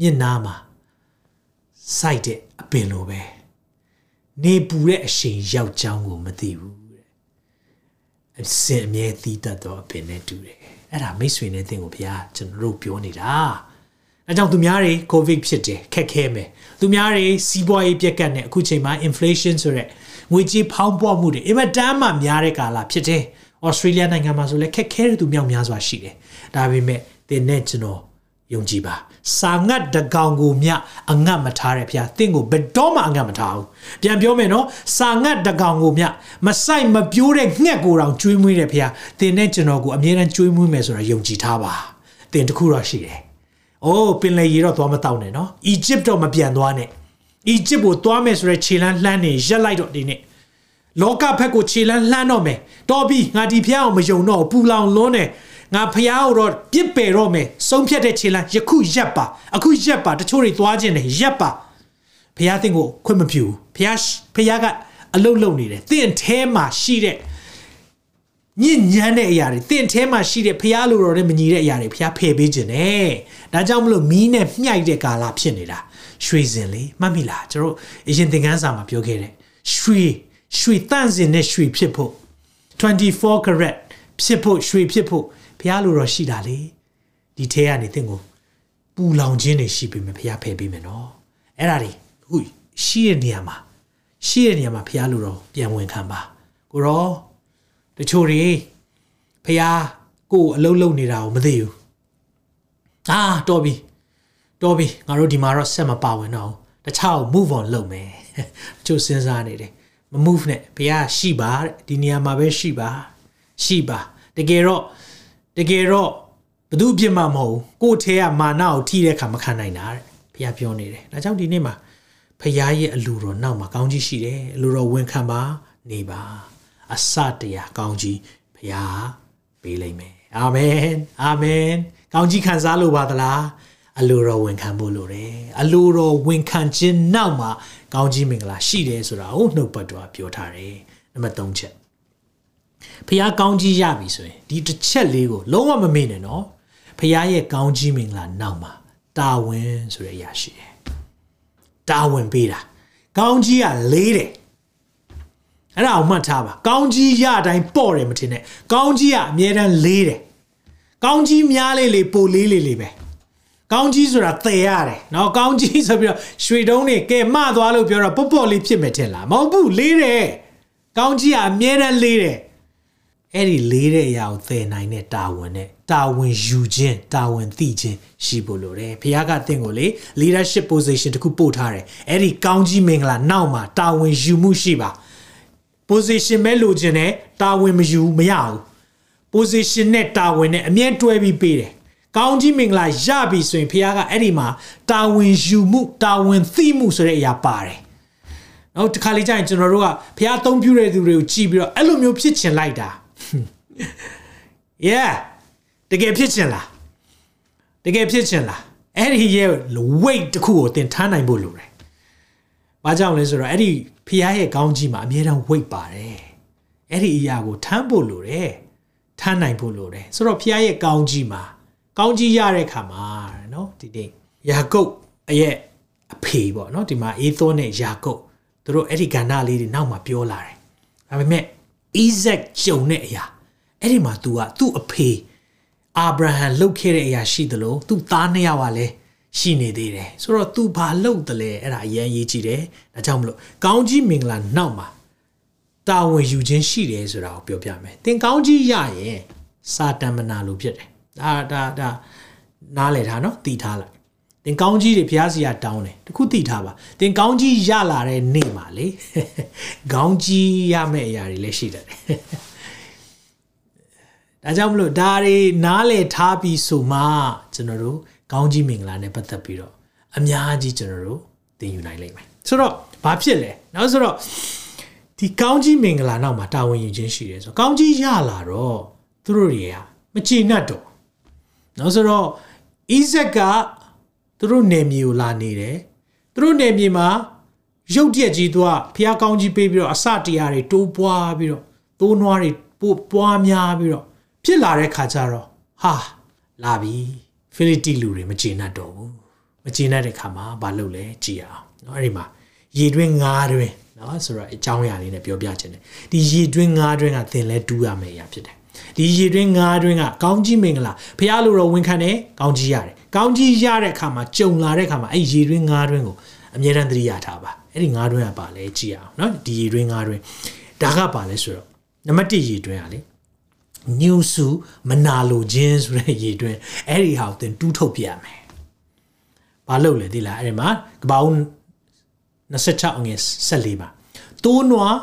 မျက်နာမှာစိုက်တဲ့အပင်လိုပဲနေပူတဲ့အရှင်ရောက်ကြောင်းကိုမသိဘူးတဲ့အစင်အမြဲသီးတတ်သောအပင်နဲ့တူတယ် အဲ့ဒါမိတ်ဆွေနဲ့သင်ကိုဘုရားကျွန်တော်တို့ပြောနေတာအဲကြောင့်သူများတွေကိုဗစ်ဖြစ်တယ်ခက်ခဲမယ်သူများတွေစီးပွားရေးပြက်ကတ်နေအခုချိန်မှာ inflation ဆိုရက်ငွေကြေးဖောင်းပွားမှုတွေအင်မတန်မှများတဲ့ကာလဖြစ်တယ်ဩစတြေးလျနိုင်ငံမှာဆိုလည်းခက်ခဲတဲ့သူမြောက်များစွာရှိတယ်ဒါပေမဲ့သင်နဲ့ကျွန်တော်ယုံကြည်ပါ စာငတ်တကောင်ကိုမြအငတ်မထားတဲ့ဖျားတင့်ကိုဘယ်တော့မှအငတ်မထားဘူးပြန်ပြောမယ်နော်စာငတ်တကောင်ကိုမြမဆိုင်မပြိုးတဲ့ငှက်ကိုတောင်ကျွေးမွေးတဲ့ဖျားတင်နဲ့ကျွန်တော်ကိုအမြဲတမ်းကျွေးမွေးမယ်ဆိုတာယုံကြည်ထားပါတင်တခုတော့ရှိတယ်အိုးပင်လယ်ရေတော့သွားမတောက်နဲ့နော်အီဂျစ်တော့မပြန်သွားနဲ့အီဂျစ်ကိုသွားမယ်ဆိုရဲခြေလန်းလှမ်းနေရက်လိုက်တော့ဒီနေ့လောကဘက်ကိုခြေလန်းလှမ်းတော့မယ်တော်ပြီငါဒီဖျားအောင်မယုံတော့ပူလောင်လွန်းတယ် ငါဖះကိုတော့ပြစ်ပယ်တော့မယ်ဆုံးဖြတ်တဲ့ခြေလမ်းယခုရက်ပါအခုရက်ပါတချို့တွေသွားခြင်းတယ်ရက်ပါဖះသင်ကိုခွင့်မပြုဖះဖះကအလုတ်လုံနေတယ်သင်အဲမှာရှိတဲ့ညဉ့်ညမ်းတဲ့အရာတွေတင့်ထဲမှာရှိတဲ့ဖျားလိုတော်နဲ့မညီတဲ့အရာတွေဖျားဖယ်ပေးခြင်းနဲ့ဒါကြောင့်မလို့မီးနဲ့မြှိုက်တဲ့ကာလဖြစ်နေတာရွှေစင်လေမှတ်မိလားကျွန်တော်အရင်သင်ခန်းစာမှာပြောခဲ့တယ်ရွှေရွှေတန့်စင်နဲ့ရွှေဖြစ်ဖို့24 carat ဖြစ်ဖို့ရွှေဖြစ်ဖို့ ဖျားလိုတော်ရှိတာလေဒီထဲကနေသင်ကိုပူလောင်ခြင်းတွေရှိပြီမယ်ဖျားဖယ်ပေးမယ်နော်အဲ့ဒါတွေအခုရှိတဲ့နေရာမှာရှိတဲ့နေရာမှာဖျားလိုတော်ပြန်ဝင်ခံပါကိုရောတချို့တွေဖះကိုယ်အလုံးလုံးနေတာကိုမသိဘူးအာတော်ပြီတော်ပြီငါတို့ဒီမှာတော့ဆက်မပါဝင်တော့တခြားကို move on လုပ်မယ်တချို့စဉ်းစားနေတယ်မ move နဲ့ဖះရှိပါတဲ့ဒီနေရာမှာပဲရှိပါရှိပါတကယ်တော့ တကယ်တော့ဘသူအပြစ်မှမဟုတ်ဘူးကိုယ့်ထဲကမာနကိုထိတဲ့အခါမခံနိုင်တာတဲ့ဖះပြောနေတယ်ဒါကြောင့်ဒီနေ့မှာဖះရဲ့အလူတော်နောက်မှာကောင်းကြီးရှိတယ်အလူတော်ဝန်ခံပါနေပါအစတရားကောင်းကြီးဖျားပေးလိမ့်မယ်အာမင်အာမင်ကောင်းကြီးခံစားလို့ပါသလားအလိုတော်ဝန်ခံဖို့လိုတယ်အလိုတော်ဝန်ခံခြင်းနောက်မှာကောင်းကြီးမင်္ဂလာရှိတယ်ဆိုတာကိုနှုတ်ပတ်တော်ပြောထားတယ်နံပါတ်3ချက် ဖျားကောင်းကြီးရပြီဆိုရင်ဒီတစ်ချက်လေးကိုလုံးဝမမေ့နဲ့နော်ဖျားရဲ့ကောင်းကြီးမင်္ဂလာနောက်မှာတာဝန်ဆိုတဲ့အရာရှိတယ်တာဝန်ပေးတာကောင်းကြီးကလေးတယ်အဲ့ဒါအောင်မှတ်ထားပါကောင်းကြီးရတိုင်းပေါ့တယ်မထင်နဲ့ကောင်းကြီးကအမြဲတမ်းလေးတယ်ကောင်းကြီးများလေးလေးပိုလေးလေးလေးပဲကောင်းကြီးဆိုတာတည်ရတယ်နော်ကောင်းကြီးဆိုပြီးတော့ရွှေတုံးတွေကဲမသွားလို့ပြောတော့ပေါ့ပေါ့လေးဖြစ်မယ်ထင်လားမဟုတ်ဘူးလေးတယ်ကောင်းကြီးကအမြဲတမ်းလေးတယ် အဲ့ဒီလေးတဲ့အရာကိုသယ်နိုင်တဲ့တာဝန်နဲ့တာဝန်ယူခြင်းတာဝန်သိခြင်းရှိဖို့လိုတယ်။ဘုရားကတင့်ကိုလေ leadership position တခုပို့ထားတယ်။အဲ့ဒီကောင်းကြီးမင်္ဂလာနောက်မှာတာဝန်ယူမှုရှိပါ။ position ပဲလိုချင်တယ်တာဝန်မယူမရဘူး position နဲ့တာဝန်နဲ့အမြဲတွဲပြီးပေးတယ်ကောင်းကြီးမင်္ဂလာရပြီဆိုရင်ဖခင်ကအဲ့ဒီမှာတာဝန်ယူမှုတာဝန်သိမှုဆိုတဲ့အရာပါတယ်နောက်တစ်ခါလေကြာရင်ကျွန်တော်တို့ကဖခင်အသုံးပြုတဲ့သူတွေကိုကြည့်ပြီးတော့အဲ့လိုမျိုးဖြစ်ချင်လိုက်တာ yeah တကယ်ဖြစ်ချင်လားတကယ်ဖြစ်ချင်လားအဲ့ဒီရဲ့ weight တခုကိုသင်ထားနိုင်ဖို့လိုတယ်။ဘာကြောင့်လဲဆိုတော့အဲ့ဒီဖះရဲ့ကောင်းကြီးမှာအမြဲတမ်း weight ပါတယ်။အဲ့ဒီအရာကိုထမ်းဖို့လိုတယ်။ထမ်းနိုင်ဖို့လိုတယ်။ဆိုတော့ဖះရဲ့ကောင်းကြီးမှာကောင်းကြီးရတဲ့ခါမှာနော်ဒီနေ့ယာကုပ်အရဲ့အဖေပေါ့နော်ဒီမှာအေသောနဲ့ယာကုပ်သူတို့အဲ့ဒီကဏ္ဍလေးတွေနောက်မှာပြောလာတယ်။ဒါပေမဲ့ Isaac ကြုံတဲ့အရာ အဲ့ဒီမှာ तू ကသူ့အဖေအာဗြဟံလှုပ်ခဲ့တဲ့အရာရှိသလိုသူ့သားနှစ်ယောက်ကလည်းရှိနေသေးတယ်ဆိုတော့ तू ဘာလုပ်တယ်လဲအဲ့ဒါအရင်ရေးကြည့်တယ်ဒါကြောင့်မလို့ကောင်းကြီးမင်္ဂလာနောက်မှာတာဝန်ယူခြင်းရှိတယ်ဆိုတာကိုပြောပြမယ်သင်ကောင်းကြီးရရင်စာတမနာလို့ဖြစ်တယ်ဒါဒါဒါနားလည်ထားနော်တည်ထားလိုက်သင်ကောင်းကြီးတွေဘုရားစီကတောင်းတယ်တခုသိထားပါသင်ကောင်းကြီးရလာတဲ့နေ့မှာလေကောင်းကြီးရမယ့်အရာတွေလည်းရှိတယ် ဒါကြောင့်မလို့ဒါတွေနားလည်ထားပြီးဆိုမှကျွန်တော်တို့ကောင်းကြီးမင်္ဂလာနဲ့ပတ်သက်ပြီးတော့အများကြီးကျွန်တော်တို့သင်ယူနိုင်လိမ့်မယ်ဆိုတော့ဘာဖြစ်လဲနောက်ဆိုတော့ဒီကောင်းကြီးမင်္ဂလာနောက်မှာတာဝန်ယူခြင်းရှိတယ်ဆိုကောင်းကြီးရလာတော့သူတို့တွေကမချေနှက်တော့နောက်ဆိုတော့ဣဇက်ကသူတို့နေမြေကိုလာနေတယ်သူတို့နေမြေမှာရုတ်တရက်ကြီးသူကဖျားကောင်းကြီးပေးပြီးတော့အစတရားတွေတိုးပွားပြီးတော့သိုးနွားတွေပို့ပွားများပြီးတော့ ဖြစ်လာတဲ့ခါကျတော့ဟာလာပြီဖိလိတိလူတွေမကျေနပ်တော့ဘူးမကျေနပ်တဲ့ခါမှာဘာလုပ်လဲကြည်အောင်เนาะအဲ့ဒီမှာရေတွင်းငါးတွင်းเนาะဆိုတော့အကြောင်းအရာလေးနဲ့ပြောပြခြင်းတယ်ဒီရေတွင်းငါးတွင်းကသင်လဲတူးရမယ့်အရာဖြစ်တယ်ဒီရေတွင်းငါးတွင်းကကောင်းကြီးမင်္ဂလာဖះလိုတော့ဝန်ခံတယ်ကောင်းကြီးရတယ်ကောင်းကြီးရတဲ့အခါမှာကြုံလာတဲ့အခါမှာအဲ့ရေတွင်းငါးတွင်းကိုအမြဲတမ်းသတိရထားပါအဲ့ဒီငါးတွင်းကပါလဲကြည့်အောင်เนาะဒီရေတွင်းငါးတွင်းဒါကပါလဲဆိုတော့နံပါတ်1ရေတွင်းကလေ ညူစုမနာလိုခြင်းဆိုတဲ့ရေတွင်းအဲ့ဒီဟာကိုသင်တူးထုတ်ပြရမယ်။ဘာလို့လဲဒီလားအဲ့ဒီမှာကပောင်း26အငယ်14ပါ။တိုးနွား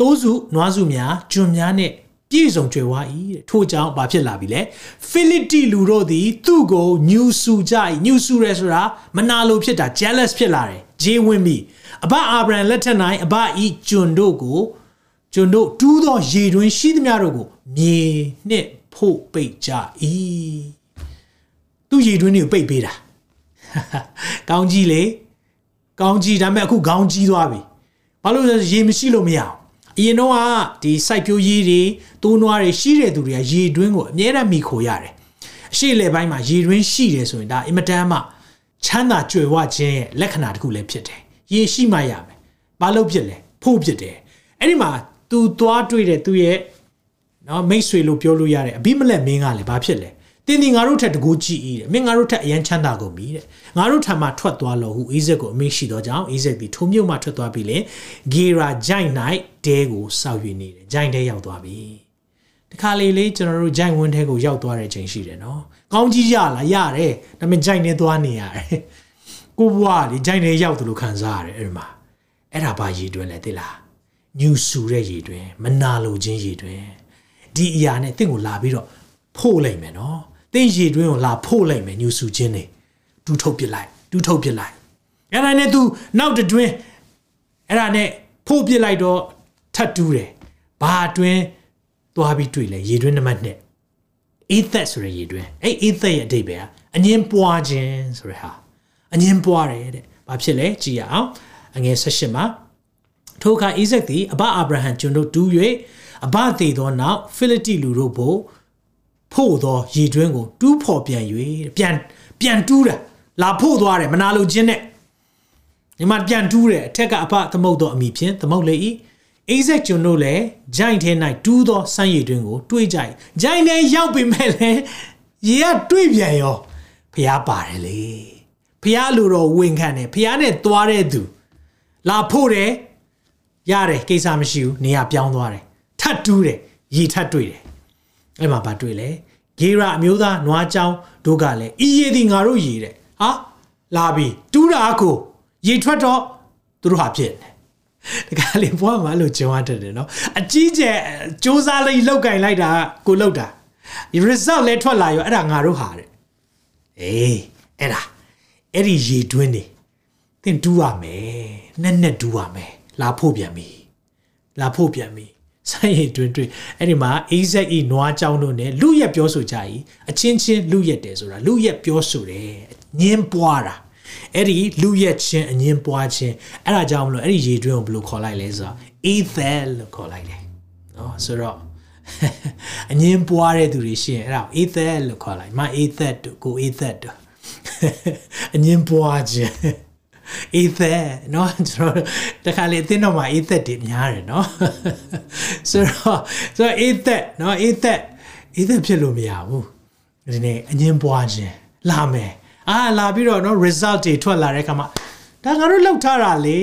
တိုးစုနွားစုများကျွံများနဲ့ပြည့်စုံကြွယ်ဝ၏တဲ့ထို့ကြောင့်ဘာဖြစ်လာပြီလဲဖိလိတိလူတို့သည် သူ့ကိုညူစုကြ၏ညူစုရဲဆိုတာမနာလိုဖြစ်တာ jealous ဖြစ်လာတယ်ဂျေးဝင်ပြီအဘအာဗြဟံလက်ထက်၌အဘဤကျွန်တို့ကို ကျွန်တို့တူးသောရေတွင်ရှိသမျှတို့ကိုမြေနှင့်ဖို့ပိတ်ကြ၏သူရေတွင်တွေကိုပိတ်ပေးတာကောင်းကြီးလေကောင်းကြီးဒါပေမဲ့အခုခေါင်းကြီးသွားပြီဘာလို့လဲရေမရှိလို့မရအောင်အရင်တော့ကဒီစိုက်ပျိုးရေးတွေတိုးနွားတွေရှိတဲ့သူတွေကရေတွင်းကိုအမြဲတမ်းမိခိုရတယ်အရှိလေပိုင်းမှာရေတွင်းရှိတယ်ဆိုရင်ဒါအင်မတန်မှချမ်းသာကြွယ်ဝခြင်းရဲ့လက္ခဏာတစ်ခုလည်းဖြစ်တယ်ရေရှိမှရမယ်ဘာလို့ဖြစ်လဲဖို့ဖြစ်တယ်အဲ့ဒီမှာ तू သွားတွေ့တဲ့သူ့ရဲ့နော်မိတ်ဆွေလို့ပြောလို့ရတယ်အဘိမလက်မင်းကလည်းဘာဖြစ်လဲတင်းဒီငါတို့ထက်တကူကြည့်ဤတဲ့မင်းငါတို့ထက်အရန်ချမ်းသာကုန်ပြီတဲ့ငါတို့ထံမှထွက်သွားလို့ဟုအိဇက်ကိုအမိရှိတော့ကြောင်းအိဇက်ဒီထုံမြို့မှထွက်သွားပြီလေဂေရာဂျိုင်နိုင်တဲကိုစောက်ယူနေတယ်ဂျိုင်တဲရောက်သွားပြီတခါလေလေကျွန်တော်တို့ဂျိုင်ဝင်းထဲကိုရောက်သွားတဲ့ချိန်ရှိတယ်နော်ကောင်းကြီးရလားရတယ်ဒါပေမဲ့ဂျိုင်နေသွားနေရတယ်ကိုဘွားလေဂျိုင်နေရောက်တယ်လို့ခံစားရတယ်အဲ့ဒီမှာအဲ့ဒါဘာရည်တွင်လဲသိလား ညူဆူတဲ့ရည်တွင် မနာလိုခြင်းရည်တွင်ဒီအရာနဲ့တင့်ကိုလာပြီးတော့ဖို့လိုက်မယ်နော်တင့်ရည်တွင်ကိုလာဖို့လိုက်မယ်ညူဆူခြင်းနေတူးထုတ်ပစ်လိုက်တူးထုတ်ပစ်လိုက်အဲ့ဒါနဲ့ तू နောက်တွင်အဲ့ဒါနဲ့ဖို့ပစ်လိုက်တော့ထတ်တူးတယ်ဘာတွင်သွားပြီးတွေ့လဲရည်တွင်နံပါတ်1အေးသက်ဆိုရရည်တွင်အဲ့အေးသက်ရဲ့အဓိပ္ပာယ်ကအငင်းပွားခြင်းဆိုရဟာအငင်းပွားတယ်တဲ့ဘာဖြစ်လဲကြည့်ရအောင်အငယ်18မှာ ထိုအခါအိဇက်သည်အဘအာဗြဟံကျွန်တို့တူး၍အဘသေးသောနောက်ဖိလိတိလူတို့ဘို့ဖို့သောရည်တွင်းကို တူးဖော်ပြန်၍ပြန်ပြန်တူးတာလာဖို့သွားတယ်မနာလိုခြင်းနဲ့ဒီမှာပြန်တူးတယ်အထက်ကအဖသမုတ်သောအမိဖြင့်သမုတ်လေ၏အိဇက်ကျွန်တို့လည်းဂျိုင်ထဲ၌တူးသောစမ်းရည်တွင်းကိုတွေးကြ၏ဂျိုင်ထဲရောက်ပြီမဲ့လေရေကတွေးပြန်ရောဖျားပါတယ်လေဖျားလူတော်ဝင်ခံတယ်ဖျားနဲ့သွားတဲ့သူလာဖို့တယ် ရတယ်ကိစ္စမရှိဘူးနေရာပြောင်းသွားတယ်ထတ်တူးတယ်ရေထတ်တွေ့တယ်အဲ့မှာဗာတွေ့လေဂေရာအမျိုးသားနွားချောင်းတို့ကလည်းဤရည်ဒီငါတို့ရည်တဲ့ဟာလာပြီတူးတာကိုရေထွက်တော့သူတို့ဟာဖြစ်တယ်တခါလေဘွားမှာလို့ကြုံရတယ်နော်အကြီးကျယ်စူးစမ်းလေးလောက်ကင်လိုက်တာကိုလောက်တာ result လဲထွက်လာရောအဲ့ဒါငါတို့ဟာတဲ့အေးအဲ့ဒါအဲ့ဒီရေတွင်းနေသင်တူးရမယ်နဲ့နဲ့တူးရမယ် လာဖို့ပြန်ပြီလာဖို့ပြန်ပြီဆိုင်ရည်တွင်တွင်အဲ့ဒီမှာ AZE နွားကြောင်းတို့ ਨੇ လူရက်ပြောဆိုကြ၏အချင်းချင်းလူရက်တယ်ဆိုတာလူရက်ပြောဆိုတယ်ညင်းပွားတာအဲ့ဒီလူရက်ချင်းအငင်းပွားချင်းအဲ့ဒါကြောင့်မလို့အဲ့ဒီရေတွင်းကိုဘယ်လိုခေါ်လိုက်လဲဆိုတော့ ethel လို့ခေါ်လိုက်တယ်နော်ဆိုတော့အငင်းပွားတဲ့သူတွေရှိရင်အဲ့ဒါ ethel လို့ခေါ်လိုက်မ ethel တို့ကို ethel တို့အငင်းပွားခြင်း ether เนาะကျွန်တော်တခါလေအသင်းတော်မှာ ether တွေများတယ်เนาะဆိုတော့ဆိုတော့ ether เนาะ ether ether ဖြစ်လို့မရဘူးဒီနေ့အငင်းပွားခြင်းလာမယ်အာလာပြီးတော့เนาะ result တွေထွက်လာတဲ့အခါမှာဒါငါတို့လောက်ထားတာလေ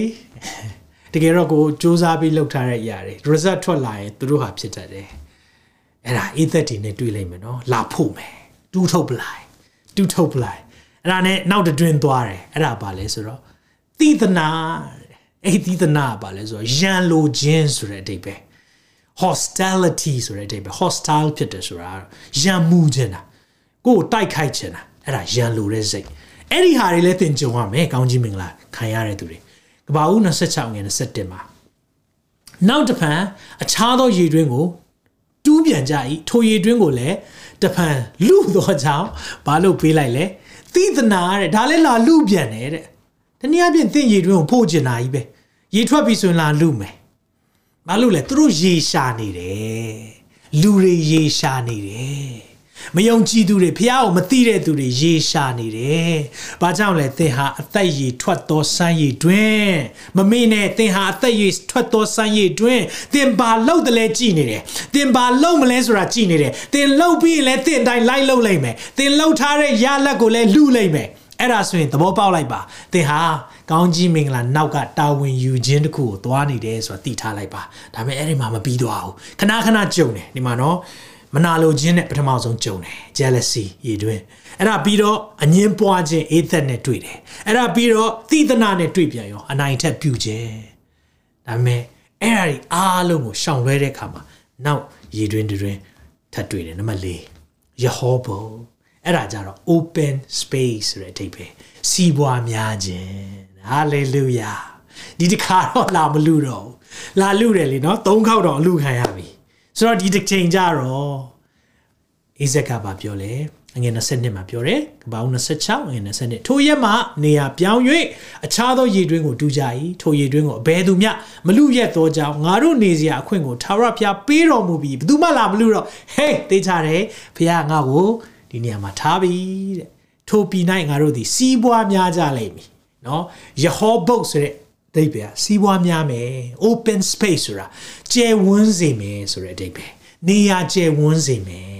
တကယ်တော့ကိုစူးစမ်းပြီးလောက်ထားတဲ့အရာတွေ result ထွက်လာရင်သူတို့ဟာဖြစ်တတ်တယ်အဲ့ဒါ ether တွေနဲ့တွေ့လိုက်မယ်เนาะလာဖို့မယ်တူးထုတ်ပလိုက်တူးထုတ်ပလိုက်အဲ့ဒါနဲ့နောက်တွင်သွားတယ်အဲ့ဒါပါလဲဆိုတော့ သီသနာအဲ့သီသနာပါလဲဆိုတော့ရန်လိုခြင်းဆိုတဲ့အဓိပ္ပာယ် hostility ဆိုတဲ့အဓိပ္ပာယ် hostile ဖြစ်တယ်ဆိုတာရန်မှုခြင်းတာကိုယ်တိုက်ခိုက်ခြင်းတာအဲ့ဒါရန်လိုတဲ့စိတ်အဲ့ဒီဟာတွေလည်းသင်ကြုံရမယ်ကောင်းကြီးမင်္ဂလာခံရတဲ့သူတွေကဘာဦး26ငွေ27မှာနောက်တစ်ဖန်အခြားသောရေတွင်းကိုတူးပြန်ကြ၏ထိုရေတွင်းကိုလည်းတဖန်လူသောကြောင့်ဘာလို့ပေးလိုက်လဲသီသနာတဲ့ဒါလည်းလာလူပြန်တယ်တဲ့ တနည်းအားဖြင့်သင်ရေတွင်းကိုဖို့ကျင်တာကြီးပဲရေထွက်ပြီဆိုရင်လာလူမယ်ဘာလို့လဲသူတို့ရေရှာနေတယ်လူတွေရေရှာနေတယ်မယုံကြည်သူတွေဖះကိုမသိတဲ့သူတွေရေရှာနေတယ်။ဘာကြောင့်လဲသင်ဟာအသက်ရည်ထွက်သောစမ်းရည်တွင်မမေ့နဲ့သင်ဟာအသက်ရည်ထွက်သောစမ်းရည်တွင်သင်ဘာလုပ်တယ်လဲကြည်နေတယ်။သင်ဘာလုပ်မလဲဆိုတာကြည်နေတယ်။သင်လုပ်ပြီးရင်လည်းသင်တိုင်းလိုက်လုပ်လိုက်မယ်။သင်လုပ်ထားတဲ့ရလက်ကိုလည်းလူလိုက်မယ်။ အဲ့ဒါဆိုရင်သဘောပေါက်လိုက်ပါသင်ဟာကောင်းကြီးမင်္ဂလာနောက်ကတာဝန်ယူခြင်းတစ်ခုကိုသွားနေတယ်ဆိုတာသိထားလိုက်ပါဒါပေမဲ့အဲ့ဒီမှာမပြီးသွားဘူးခဏခဏကြုံတယ်ဒီမှာနော်မနာလိုခြင်းနဲ့ပထမဆုံးကြုံတယ် jealousy ရည်တွင်အဲ့ဒါပြီးတော့အငင်းပွားခြင်းအေးသက်နဲ့တွေ့တယ်အဲ့ဒါပြီးတော့သီသနာနဲ့တွေ့ပြန်ရောအနိုင်ထက်ပြုခြင်းဒါပေမဲ့အဲ့ဒါဒီအားလုံးကိုရှောင်လွှဲတဲ့အခါမှာနောက်ရည်တွင်တွင်ထပ်တွေ့တယ်နံပါတ်၄ယဟောဘုံ အဲ့ဒါကြတော့ open space ဆိုတဲ့အဓိပ္ပာယ်စီးပွားများခြင်း hallelujah ဒီတခါတော့လာမလူတော့လာလူတယ်လေနော်သုံးခေါက်တော့အလူခံရပြီဆိုတော့ဒီတစ်ချိန်ကြတော့အိဇက်ကဘာပြောလဲအငယ်20မှာပြောတယ်ကပောင်း26အငယ်20ထိုရက်မှနေရာပြောင်း၍အခြားသောရေတွင်းကိုတူးကြ၏ထိုရေတွင်းကိုအဘယ်သူမျှမလူရက်သောကြောင့်ငါတို့နေစရာအခွင့်ကိုထာဝရဘုရားပေးတော်မူပြီးဘယ်သူမှလာမလူတော့ဟေးသိကြတယ်ဘုရားငါ့ကို ဒီနေရာမှာထားပြီတဲ့ထိုပြည်၌ငါတို့သည်စီးပွားများကြလိမ့်မည်နော်ယဟောဘုတ်ဆိုတဲ့ဒိဗေစီးပွားများမယ် open space ဆိုတာကျယ်ဝန်းစေမယ်ဆိုတဲ့အဓိပ္ပာယ်နေရာကျယ်ဝန်းစေမယ်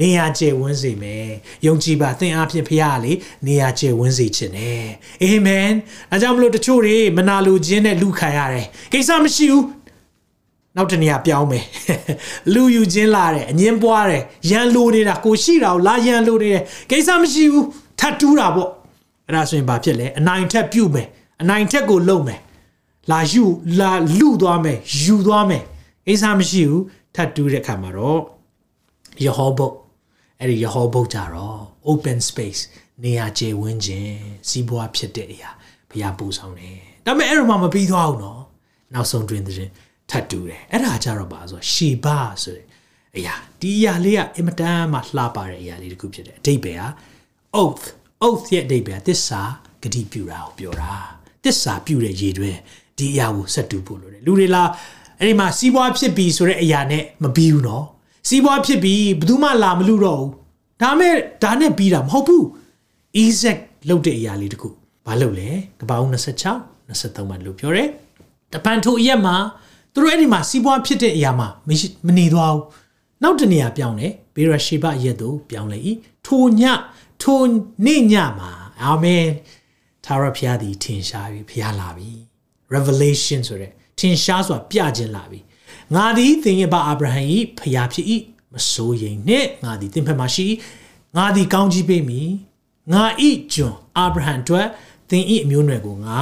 နေရာကျယ်ဝန်းစေမယ်ယုံကြည်ပါသင်အားဖြင့်ဖခင်လေနေရာကျယ်ဝန်းစေခြင်းနဲ့အာမင်အဲကြောင့်မလို့တချို့တွေမနာလိုခြင်းနဲ့လူခံရတယ်ကိစ္စမရှိဘူး နောက်တနေရာပြောင်းမယ်လူယူခြင်းလာတယ်အငင်းပွားတယ်ရန်လိုနေတာကိုရှိတာကိုလာရန်လိုနေတယ်ကိစ္စမရှိဘူးထတ်တူးတာပေါ့အဲ့ဒါဆိုရင်ဘာဖြစ်လဲအနိုင်ထက်ပြုတ်မယ်အနိုင်ထက်ကိုလုံမယ်လာယူလာလူသွားမယ်ယူသွားမယ်ကိစ္စမရှိဘူးထတ်တူးတဲ့အခါမှာတော့ယဟောဘုတ်အဲ့ဒီယဟောဘုတ်ကြတော့ open space နေရာကျေဝန်းခြင်းစီးပွားဖြစ်တဲ့အရာဘုရားပူဆောင်တယ်ဒါပေမဲ့အဲ့လိုမှမပြီးသွားဘူးနော်နောက်ဆုံးတွင်တဲ့ ထတ်တူတယ်အဲ့ဒါကြတော့ပါဆိုရှေဘာဆိုတဲ့အရာဒီအရာလေးကအင်မတန်မှလှပတဲ့အရာလေးတစ်ခုဖြစ်တယ်အဓိပ္ပာယ်က oath oath ရဲ့အဓိပ္ပာယ်သစ္စာဂတိပြုတာကိုပြောတာသစ္စာပြုတဲ့ရည်တွင်ဒီအရာကိုဆက်တူဖို့လိုတယ်လူတွေလာအဲ့ဒီမှာစီးပွားဖြစ်ပြီဆိုတဲ့အရာနဲ့မပြီးဘူးနော်စီးပွားဖြစ်ပြီဘယ်သူမှလာမလူတော့ဘူးဒါမဲ့ဒါနဲ့ပြီးတာမဟုတ်ဘူး Isaac လုပ်တဲ့အရာလေးတခုဘာလုပ်လဲကပောင်း26 23မှာလို့ပြောတယ်တပန်ထိုအရက်မှာ သူတို့အဲ့ဒီမှာစီးပွားဖြစ်တဲ့အရာမှာမနေသွားဘူးနောက်တနေရာပြောင်းတယ်ဘေရရှေဘရက်သို့ပြောင်းလေ၏ထိုညထိုနေ့ညမှာအာမင်သာရဖျားသည်ထင်ရှားပြီဖျားလာပြီ revelation ဆိုတဲ့ထင်ရှားစွာပြခြင်းလာပြီငါသည်သင်ရဲ့ဘအာဗြဟံ၏ဖျားဖြစ်၏မစိုးရိမ်နှင့်ငါသည်သင်ဖက်မှာရှိငါသည်ကောင်းကြီးပေးမည်ငါဤကျွန်အာဗြဟံအတွက်သင်ဤအမျိုးနွယ်ကိုငါ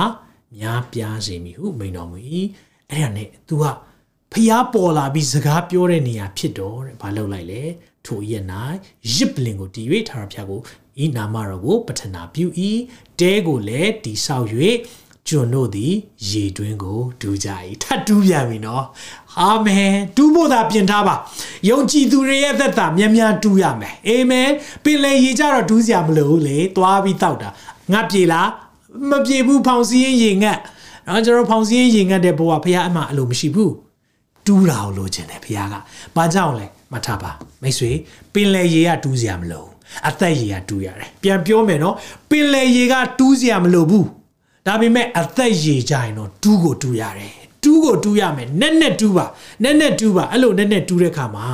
များပြားစေမည်ဟုမိန်တော်မူ၏ အဲ့ဒါနဲ့ तू ကဖျားပေါ်လာပြီးစကားပြောတဲ့နေရာဖြစ်တော့တဲ့ဘာလုပ်လိုက်လဲထိုရက်၌ရစ်ပလင်ကိုတီ၍ထာဝရဘုရားကိုဤနာမတော်ကိုပထနာပြု၏တဲကိုလည်းတီဆောက်၍ကျွန်တို့သည်ရေတွင်းကိုဒူးကြ၏ထတ်တူးပြန်ပြီနော်အာမင်တူးဖို့သာပြင်ထားပါယုံကြည်သူတွေရဲ့သက်သာမြန်မြန်တူးရမယ်အာမင်ပင်လေရေကြတော့ဒူးစရာမလိုဘူးလေသွားပြီးတောက်တာငါပြေလားမပြေဘူးဖောင်စည်းရင်ရေငတ် နော်ကျွန်တော်ဖောင်စည်းရင်ရေငတ်တဲ့ဘဝဖခင်အမှအလိုမရှိဘူးတူးတာကိုလိုချင်တယ်ဖခင်ကဘာကြောင့်လဲမှတ်ထားပါမိတ်ဆွေပင်လေရေကတူးစရာမလိုအသက်ရေကတူးရတယ်ပြန်ပြောမယ်နော်ပင်လေရေကတူးစရာမလိုဘူးဒါပေမဲ့အသက်ရေကြရင်တော့တူးကိုတူးရတယ်တူးကိုတူးရမယ်နဲ့နဲ့တူးပါနဲ့နဲ့တူးပါအဲ့လိုနဲ့နဲ့တူးတဲ့ခါမှာ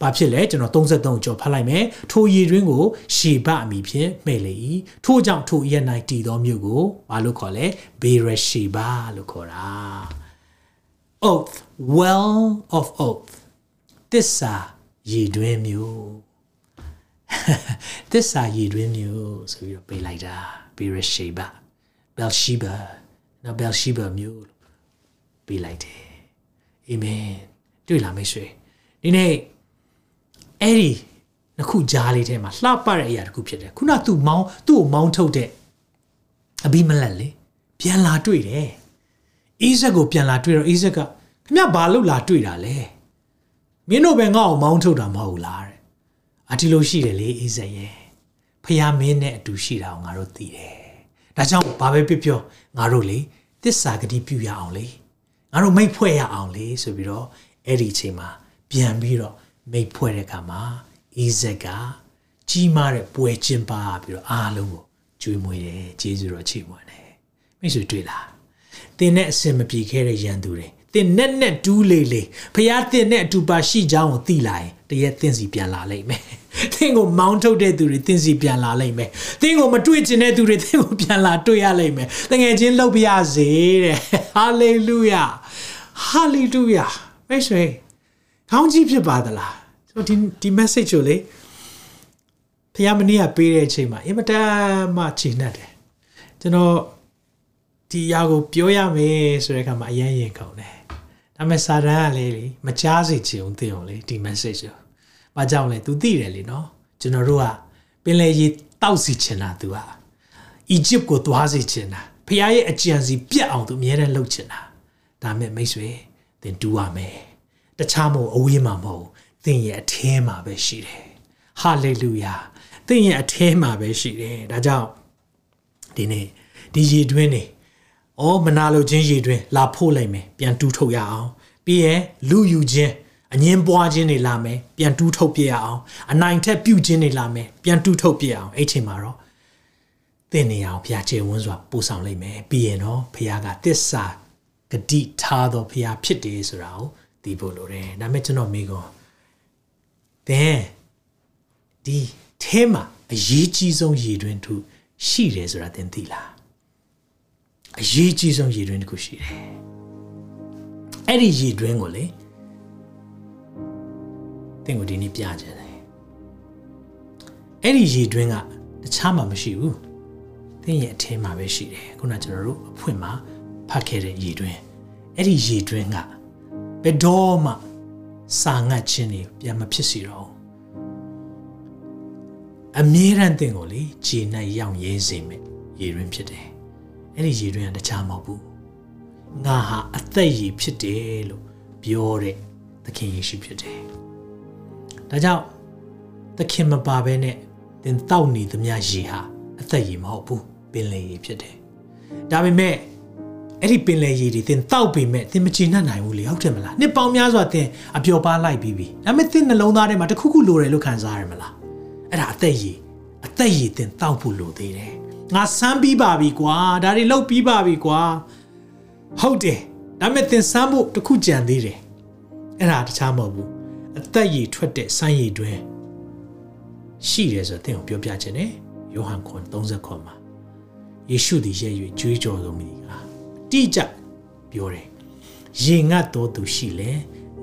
ဘာဖြစ်လဲကျွန်တော်33ကြော်ဖတ်လိုက်မယ်ထိုရေတွင်းကိုရှေဘအမိဖြင့်မှဲ့လေ၏ထို့ကြောင့်ထိုရက်၌တည်သောမြို့ကိုဘာလို့ခေါ်လဲဘေရရှေဘလို့ခေါ်တာ oath well of oath သစ္စာရေတွင်းမြို့သစ္စာရေတွင်းမြို့ဆိုပြီးတော့ပေးလိုက်တာဘေရရှေဘ Belsheba နော် Belsheba မြို့လို့ပေးလိုက်တယ်အာမင်တွေ့လားမိတ်ဆွေဒီနေ့ အဲ့ဒီနှစ်ခုကြားလေးထဲမှာလှပတဲ့အရာတစ်ခုဖြစ်တယ်ခုနသူ့မောင်းသူ့ကိုမောင်းထုတ်တဲ့အဘိမလက်လေပြန်လာတွေ့တယ်အိဇက်ကိုပြန်လာတွေ့တော့အိဇက်ကခမဘာလို့လာတွေ့တာလဲမင်းတို့ပဲငါ့ကိုမောင်းထုတ်တာမဟုတ်လားတဲ့အဒီလိုရှိတယ်လေအိဇက်ရဲ့ဖះမင်းနဲ့အတူရှိတာကိုငါတို့သိတယ်ဒါကြောင့်ဘာပဲပြောပြောငါတို့လေသစ္စာဂတိပြုရအောင်လေငါတို့မိတ်ဖွဲ့ရအောင်လေဆိုပြီးတော့အဲ့ဒီအချိန်မှာပြန်ပြီးတော့ မိတ်ဖွဲ့တဲ့အခါမှာအိဇက်ကကြီးမားတဲ့ပွဲကျင်းပပြီးတော့အားလုံးကိုကျွေးမွေးတယ်ကျေးဇူးတော်ချီးမွမ်းတယ်မိတ်ဆွေတွေ့လားတင်းနဲ့အစင်မပြေခဲ့တဲ့ရန်သူတွေတင်နဲ့နဲ့တူးလေလေဖះတင်နဲ့အတူပါရှိကြောင်းကိုသိလာရင်တရက်တင်စီပြန်လာလိမ့်မယ်သင်ကိုမောင်းထုတ်တဲ့သူတွေသင်စီပြန်လာလိမ့်မယ်သင်ကိုမတွေ့ကျင်တဲ့သူတွေသင်ကိုပြန်လာတွေ့ရလိမ့်မယ်တကယ်ချင်းလှုပ်ပြရစေတဲ့ဟာလေလုယာဟာလေလုယာမိတ်ဆွေ ခေါင်းကြီးဖြစ်ပါသလားဆိုဒီဒီ message ကိုလေဖះမနေ့ကပေးတဲ့အချိန်မှာအင်မတန်မှခြေနှက်တယ်ကျွန်တော်ဒီအရာကိုပြောရမယ်ဆိုတဲ့အခါမှာအရင်ရင်ကုန်တယ်ဒါပေမဲ့စာတန်ကလေလေမကြားစေချင်အောင်သိအောင်လေဒီ message ကို။ဘာကြောင့်လဲ तू သိတယ်လေနော်။ကျွန်တော်တို့ကပင်လယ်ရေတောက်စီချင်တာ तू อ่ะ။အီဂျစ်ကိုသွားစီချင်တာ။ဖခင်ရဲ့အကြံစီပြတ်အောင် तू အမြဲတမ်းလှုပ်ချင်တာ။ဒါမဲ့မိတ်ဆွေသင်တူရမယ်။ တခြားမဟုတ်အဝေးမှာမဟုတ်သင်ရဲ့အထဲမှာပဲရှိတယ်။ဟာလေလုယာ။သသင်ရဲ့အထဲမှာပဲရှိတယ်ဒါကြောင့်ဒီနေ့ဒီရေတွင်းနေအော်မနာလိုခြင်းရေတွင်းလာဖို့လိုက်မယ်ပြန်တူးထုတ်ရအောင်ပြီးရင်လူယူခြင်းအငင်းပွားခြင်းတွေလာမယ်ပြန်တူးထုတ်ပြရအောင်အနိုင်ထက်ပြုတ်ခြင်းတွေလာမယ်ပြန်တူးထုတ်ပြရအောင်အဲ့ချိန်မှာတော့သင်နေအောင်ဘုရားခြေဝန်းစွာပို့ဆောင်လိုက်မယ်ပြီးရင်တော့ဘုရားကတစ္ဆာဂတိထားတော်ဘုရားဖြစ်တယ်ဆိုတာကို သိဖို့လိုတယ်ဒါမဲ့ကျွန်တော်မိကောသင်ဒီအဲမှာအရေးကြီးဆုံးရည်တွင်သူရှိတယ်ဆိုတာသင်သိလားအရေးကြီးဆုံးရည်တွင်တစ်ခုရှိတယ်အဲ့ဒီရည်တွင်ကိုလေသင်ကိုဒီနေ့ပြချင်တယ်အဲ့ဒီရည်တွင်ကတခြားမှမရှိဘူးသင်ရဲ့အထင်းမှာပဲရှိတယ်ခုနကျွန်တော်တို့အဖွင့်မှာဖတ်ခဲ့တဲ့ရည်တွင်အဲ့ဒီရည်တွင်က ဘယ်တော့မှစာငတ်ခြင်းတွေပြန်မဖြစ်စီတော့အမြဲတမ်းတင်ကိုလေခြေနဲ့ရောင်ရဲစေမယ်ရည်တွင်ဖြစ်တယ်အဲ့ဒီရည်တွင်ကတခြားမဟုတ်ဘူးငါဟာအသက်ရည်ဖြစ်တယ်လို့ပြောတဲ့သခင်ယေရှုဖြစ်တယ်ဒါကြောင့်သခင်မပါဘဲနဲ့သင်တောက်နေသမျှရည်ဟာအသက်ရည်မဟုတ်ဘူးပင်လယ်ရည်ဖြစ်တယ်ဒါပေမဲ့ အဲ့ဒီပင်လယ်ရည်တွေသင်တောက်ပေမဲ့သင်မချေနှံ့နိုင်ဘူးလေဟုတ်တယ်မလားနှစ်ပေါင်းများစွာသင်အပျော်ပါလိုက်ပြီးပြီဒါပေမဲ့သင်နှလုံးသားထဲမှာတခုခုလိုတယ်လို့ခံစားရမလားအဲ့ဒါအသက်ရည်အသက်ရည်တင်တောက်ဖို့လိုသေးတယ်ငါစမ်းပြီးပါပြီကွာဒါတွေလောက်ပြီးပါပြီကွာဟုတ်တယ်ဒါပေမဲ့သင်စမ်းဖို့တခုကြံသေးတယ်အဲ့ဒါတခြားမဟုတ်ဘူးအသက်ရည်ထွက်တဲ့စမ်းရည်တွင်ရှိတယ်ဆိုတော့သင်ကိုပြောပြခြင်းနဲ့ယောဟန်ခွန်30ခွန်မှာယေရှုသည်ရဲ့၍ကြွေးကြော်တော်မူသည်က တိကျပြောတယ်ရေငတ်တော်သူရှိလေ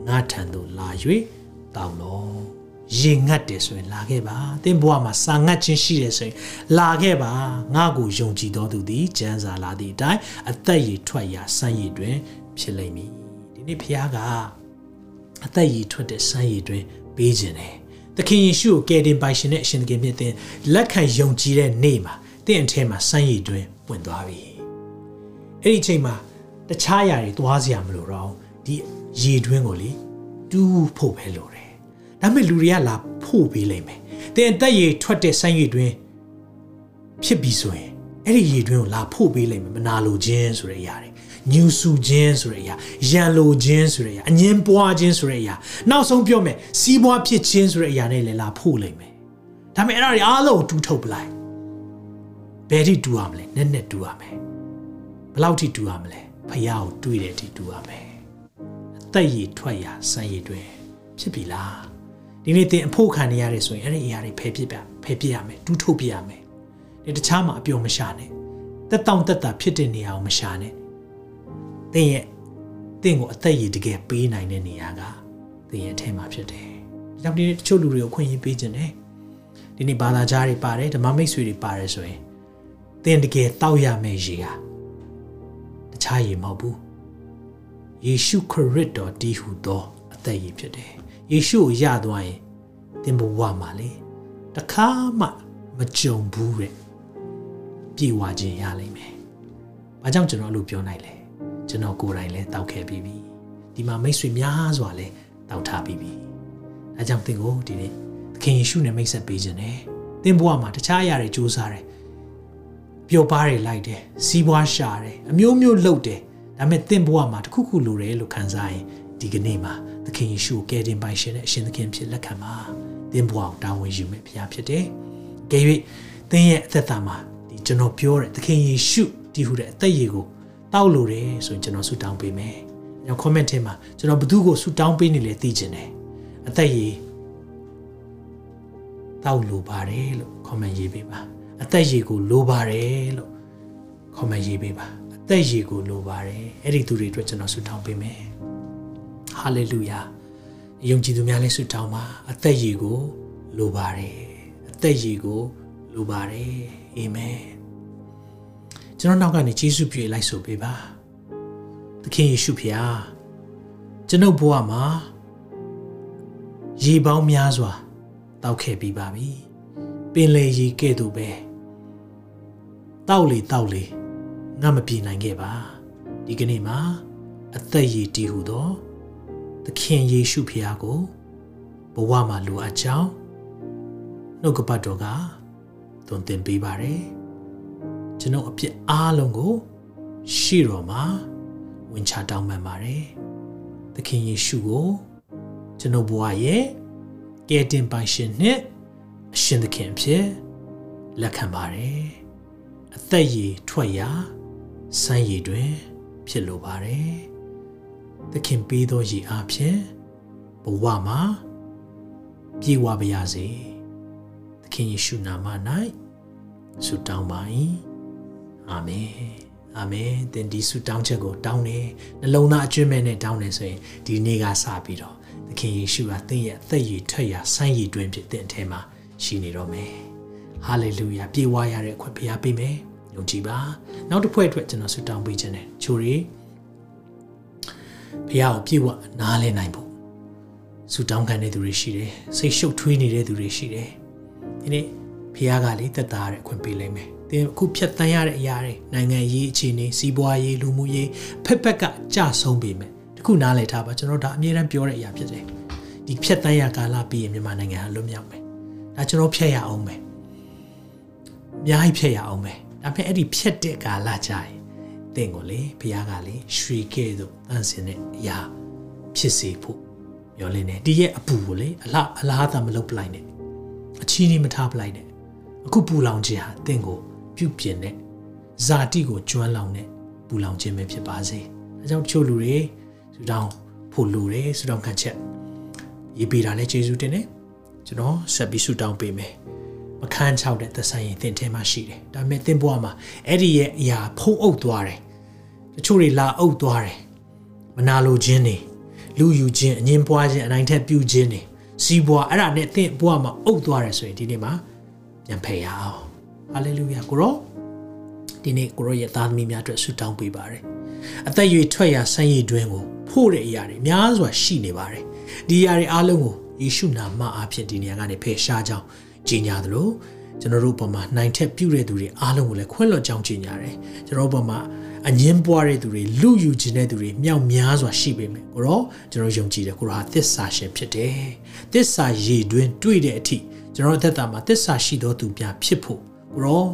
ငါထံသို့လာ၍တောင်းလောရေငတ်တယ်ဆိုရင်လာခဲ့ပါသင်ဘဝမှာစာငတ်ခြင်းရှိတယ်ဆိုရင်လာခဲ့ပါငါ့ကိုယုံကြည်တော်သူသည်ကျမ်းစာလာသည့်အတိုင်းအသက်ရည်ထွက်ရာစမ်းရည်တွင် ဖြစ်လိမ့်မည်ဒီနေ့ဖခင်ကအသက်ရည်ထွက်တဲ့စမ်းရည်တွင်ပေးခြင်းတယ်သခင်ယေရှုကိုကယ်တင်ပိုင်ရှင်တဲ့အရှင်သခင်မြတ်တဲ့လက်ခံယုံကြည်တဲ့နေ့မှာတင့်အထဲမှာစမ်းရည်တွင်ပွင့်သွားပြီ အဲ့ဒီအချိန်မှာတခြားຢာတွေသွားစရာမလိုတော့ဒီရေတွင်းကိုလေတူးဖို့ပဲလိုတယ်ဒါပေမဲ့လူတွေကလာဖို့ပေးလိုက်မယ်တင်အသက်ရည်ထွက်တဲ့ဆိုင်းရည်တွင်ဖြစ်ပြီဆိုရင်အဲ့ဒီရည်တွင်ကိုလာဖို့ပေးလိုက်မယ်မနာလိုခြင်းဆိုတဲ့အရာတွေညူဆူခြင်းဆိုတဲ့အရာရန်လိုခြင်းဆိုတဲ့အရာအငင်းပွားခြင်းဆိုတဲ့အရာနောက်ဆုံးပြောမယ်စီးပွားဖြစ်ခြင်းဆိုတဲ့အရာနဲ့လည်းလာဖို့လိုက်မယ်ဒါပေမဲ့အဲ့ဒါတွေအားလုံးတူထုတ်ပလိုက်ဘယ်ထိတူရမလဲနက်နက်တူရမယ် ဘယ်လောက်ထိတူရမလဲဖះကိုတွေးတဲ့အထိတူရမယ်အသက်ရည်ထွက်ရာစံရည်တွင်ဖြစ်ပြီလားဒီနေ့သင်အဖို့ခံနေရတယ်ဆိုရင်အဲ့ဒီအရာတွေဖယ်ပြစ်ပြဖယ်ပြစ်ရမယ်တူးထုတ်ပြရမယ်ဒီတခြားမှာအပြောမရှာနဲ့တက်တောင့်တက်တာဖြစ်တဲ့နေရာကိုမရှာနဲ့သင်ရဲ့သင်ကိုအသက်ရည်တကယ်ပေးနိုင်တဲ့နေရာကသင်ရဲ့အထက်မှာဖြစ်တယ်။ဒါကြောင့်ဒီတချို့လူတွေကိုခွင့်ရပေးခြင်းတယ်။ဒီနေ့ဘာသာကြားတွေပါတယ်ဓမ္မမိတ်ဆွေတွေပါတယ်ဆိုရင်သင်တကယ်တောက်ရမယ့်ရေဟာတ ခြားရေမဟုတ်ဘူး။ယေရှုခရစ်တော်တည်ဟူသောအသက်ရည်ဖြစ်တယ်ယေရှုကိုယသွားရင်သင်ဘဝမှာလေတခါမှမကြုံဘူးတဲ့ပြေဝခြင်းရလိမ့်မယ်။ဘာကြောင့်ကျွန်တော်အဲ့လိုပြောနိုင်လဲ။ကျွန်တော်ကိုယ်တိုင်လည်းတောက်ခဲ့ပြီးပြီ။ဒီမှာမိတ်ဆွေများစွာလည်းတောက်ထားပြီးပြီ။ဒါကြောင့်သင်ကိုဒီနေ့သခင်ယေရှုနဲ့မိတ်ဆက်ပေးခြင်းနဲ့သင်ဘဝမှာတခြားအရာတွေစူးစမ်းတယ်။ ပျော်ပါးတွေလိုက်တယ်။စီးပွားရှာတယ်။အမျိုးမျိုးလုပ်တယ်။ဒါပေမဲ့သင်ဘဝမှာတခုခုလိုတယ်လို့ခံစားရင်ဒီကနေ့မှာသခင်ယေရှုကိုကယ်တင်ပိုင်ရှင်တဲ့အရှင်သခင်ဖြစ်လက်ခံပါသင်ဘဝကိုတာဝန်ယူမယ်ဘုရားဖြစ်တယ်။ကြည့်၍သင်ရဲ့အသက်တာမှာဒီကျွန်တော်ပြောတဲ့သခင်ယေရှုတည်ဟူတဲ့အသက်ရည်ကိုတောက်လို့တယ်ဆိုရင်ကျွန်တော်ဆုတောင်းပေးမယ်။ကျွန်တော် comment ထဲမှာကျွန်တော်ဘသူကိုဆုတောင်းပေးနေလဲသိချင်တယ်။အသက်ရည်တောက်လို့ပါတယ်လို့ comment ရေးပေးပါ။ အသက်ရည်ကိုလိုပါတယ်လို့ comment ရေးပေးပါ။အသက်ရည်ကိုလိုပါတယ်။အဲ့ဒီသူတွေအတွက်ကျွန်တော်ဆုတောင်းပေးမယ်။ဟာလေလုယာယုံကြည်သူများလည်းဆုတောင်းပါအသက်ရည်ကိုလိုပါတယ်အသက်ရည်ကိုလိုပါတယ်အာမင်ကျွန်တော်နောက်ကနေယေရှုပြည့်လိုက်ဆိုပေးပါသခင်ယေရှုဖျားကျွန်ုပ်ဘဝမှာရေပေါင်းများစွာတောက်ခဲ့ပြီးပါပြီပင်လေရေကဲ့သို့ပဲ တောက်လေတောက်လေငါမပြေနိုင်ခဲ့ပါဒီကနေ့မှာအသက်ရည်တည်ဟူသောသခင်ယေရှုဖခင်ကိုဘဝမှာလိုအပ်ကြောင်းနှုတ်ကပတ်တော်ကသွန်သင်ပေးပါတယ်ကျွန်ုပ်အပြစ်အားလုံးကိုရှေ့တော်မှာဝင်ချတောင်းပန်ပါတယ်သခင်ယေရှုကိုကျွန်ုပ်ဘဝရဲ့ကယ်တင်ပိုင်ရှင်နဲ့အရှင်သခင်ဖြစ်လက်ခံပါတယ် အသက်ရည်ထွက်ရာစမ်းရည်တွင် ဖြစ်လိုပါတယ်သခင်ပေးသောရည်အားဖြင့်ဘဝမှာပြေဝပါရစေသခင်ယေရှုနာမ၌ဆုတောင်းပါ၏အာမင်အာမင်သင်ဒီဆုတောင်းချက်ကိုတောင်းနေနှလုံးသားအကျွမ်းမဲ့နဲ့တောင်းနေဆိုရင်ဒီနေ့ကစပြီးတော့သခင်ယေရှုကသင်ရဲ့အသက်ရည်ထွက်ရာဆိုင်းရည်တွင်ဖြစ်တဲ့အထဲမှာရှိနေတော့မယ် ဟာလေလုယာပြေဝရတဲ့အခွင့်ဖရားပေးမယ်ယုံကြည်ပါနောက်တစ်ဖွဲ့အတွက်ကျွန်တော်ဆုတောင်းပေးခြင်းနဲ့ချိုရီဖရားကိုပြေဝနားလဲနိုင်ဖို့ဆုတောင်းခံတဲ့သူတွေရှိတယ်စိတ်ရှုပ်ထွေးနေတဲ့သူတွေရှိတယ်ဒီနေ့ဖះကလေတက်တာတဲ့အခွင့်ပေးလိမ့်မယ်။သင်အခုဖြတ်တန်းရတဲ့အရာတွေနိုင်ငံရေးအခြေအနေစီးပွားရေးလူမှုရေးဖက်ဖက်ကကြဆုံးပေမဲ့တခုနားလည်ထားပါကျွန်တော်ဒါအမြဲတမ်းပြောတဲ့အရာဖြစ်တယ်။ဒီဖြတ်တန်းရကာလပြီးရင်မြန်မာနိုင်ငံဟာလွတ်မြောက်မယ်။ဒါကျွန်တော်ဖြတ်ရအောင်မယ်။ အများကြီးဖြတ်ရအောင်မယ်။ဒါပေမဲ့အဲ့ဒီဖြတ်တဲ့ကာလကြာရင်သင်ကိုလေဖះကလေရွှေကဲ့သို့တန့်စင်တဲ့အရာဖြစ်စေဖို့မျှော်လင့်နေဒီရဲ့အပူကိုလေအလားအလားသာမလုပ်ပလိုက်နဲ့အချီးနှီးမထားပလိုက်နဲ့အခုပူလောင်ခြင်းဟာတင့်ကိုပြုပြင်တဲ့ဇာတိကိုကျွမ်းလောင်တဲ့ပူလောင်ခြင်းပဲဖြစ်ပါစေ။အဲကြောင့်တချို့လူတွေဆူတောင်းဖို့လူတွေဆူတောင်းခံချက်ရေးပေးတာလည်းကျေးဇူးတင်တယ်။ကျွန်တော်ဆက်ပြီးဆူတောင်းပေးမယ်။ မခန်းချောက်တဲ့သက်ဆိုင်ရင်သင်ထဲမှာရှိတယ်။ဒါပေမဲ့သင်ဘဝမှာအဲ့ဒီရဲ့အရာဖုံးအုပ်သွားတယ်။တချို့တွေလာအုပ်သွားတယ်။မနာလိုခြင်းတွေလူယူခြင်းအငင်းပွားခြင်းအနိုင်ထက်ပြုခြင်းတွေစီးပွားအဲ့ဒါနဲ့သင်ဘဝမှာအုပ်သွားတယ်ဆိုရင်ဒီနေ့မှာပြန်ဖယ်ရအောင်ဟာလေလုယာကိုရောဒီနေ့ကိုရောရဲ့သားသမီးများအတွက်ဆုတောင်းပေးပါရယ်အသက်ရွေထွက်ရာဆန်းရည်တွင်ကိုဖို့တဲ့အရာတွေများစွာရှိနေပါတယ်ဒီအရာတွေအားလုံးကိုယေရှုနာမအားဖြင့်ဒီနေရာကနေဖယ်ရှားကြောင်း ကြီးညာသလိုကျွန်တော်တို့ဘုံမှာနိုင်ထက်ပြုတဲ့သူတွေအားလုံးကိုလည်းခွင့်လွှတ်ကြောင်းကြီးညာတယ်ကျွန်တော်ဘုံမှာအငင်းပွားတဲ့သူတွေလူယူခြင်းတဲ့သူတွေမြောက်များစွာရှိပေမဲ့ကိုရောကျွန်တော်ယုံကြည်တယ်ကိုရောဟာသစ္စာရှင်ဖြစ်တယ်သစ္စာရည်တွင်တွေ့တဲ့အထိကျွန်တော်အသက်တာမှာသစ္စာရှိသောသူများဖြစ်ဖို့ကိုရော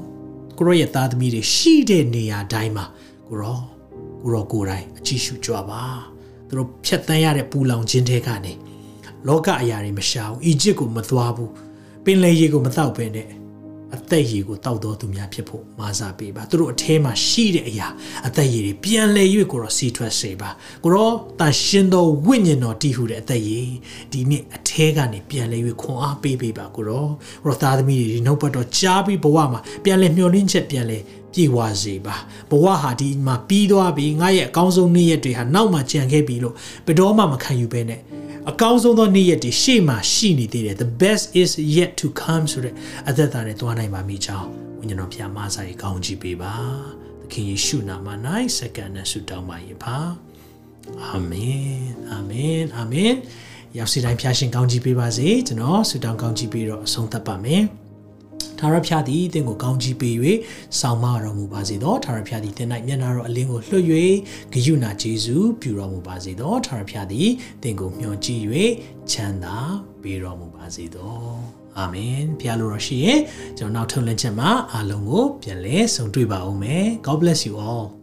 ကိုရောရဲ့သားသမီးတွေရှိတဲ့နေရာတိုင်းမှာကိုရောကိုရောကိုယ်တိုင်အကြည့်ရှုကြပါသူတို့ဖြတ်တန်းရတဲ့ပူလောင်ခြင်းတွေကနေလောကအရာတွေမရှာဘူးအီဂျစ်ကိုမသွားဘူး ပင်လယ်ရေကိုမတောက်ပဲနဲ့အသက်ရည်ကိုတောက်တော်သူများဖြစ်ဖို့မာစာပေးပါသူတို့အထဲမှာရှိတဲ့အရာအသက်ရည်တွေပြန်လဲ၍ကိုရောစီထွက်စေပါကိုရောတန်ရှင်သောဝိညာဉ်တော်တည်ဟူတဲ့အသက်ရည်ဒီနေ့အထဲကနေပြန်လဲ၍ခွန်အားပေးပေးပါကိုရောကိုရောသားသမီးတွေဒီနှုတ်ပတ်တော်ကြားပြီးဘဝမှာပြန်လဲမျှော်လင့်ချက်ပြန်လဲပြေဝစေပါဘဝဟာဒီမှာပြီးသွားပြီငါရဲ့အကောင်းဆုံးနေ့ရက်တွေဟာနောက်မှကြံခဲ့ပြီလို့ဘယ်တော့မှမခံယူဘဲနဲ့ အကောင်းဆုံးသောနေ့ရက်တွေရှေ့မှာရှိနေသေးတယ် the best is yet to come ဆိုတဲ့အသက်တာနဲ့တွားနိုင်ပါမိကြောင်းဝိညာဉ်တော်ဖျားမဆာကြီးကောင်းချီးပေးပါသခင်ယေရှုနာမ၌စက္ကန့်နဲ့ဆုတောင်းပါ၏ပါအာမင်အာမင်အာမင်ရောက်စီတိုင်းဖျားရှင်ကောင်းချီးပေးပါစေကျွန်တော်ဆုတောင်းကောင်းချီးပေးတော့အဆုံးသတ်ပါမယ် ထာဝရဘုရားသည်တင့်ကိုကောင်းကြီးပေး၍ဆောင်မတော်မူပါစေသောထာဝရဘုရားသည်တင်၌မျက်နာတော်အလင်းကိုလွှတ်၍ဂယုဏကျေးဇူးပြုတော်မူပါစေသောထာဝရဘုရားသည်တင့်ကိုမျှော်ကြည့်၍ချမ်းသာပေးတော်မူပါစေသောအာမင်ဘုရားလိုတော်ရှိရင်ကျွန်တော်နောက်ထုတ်လင်းချက်မှာအားလုံးကိုပြန်လဲဆုံတွေ့ပါဦးမယ် God bless you all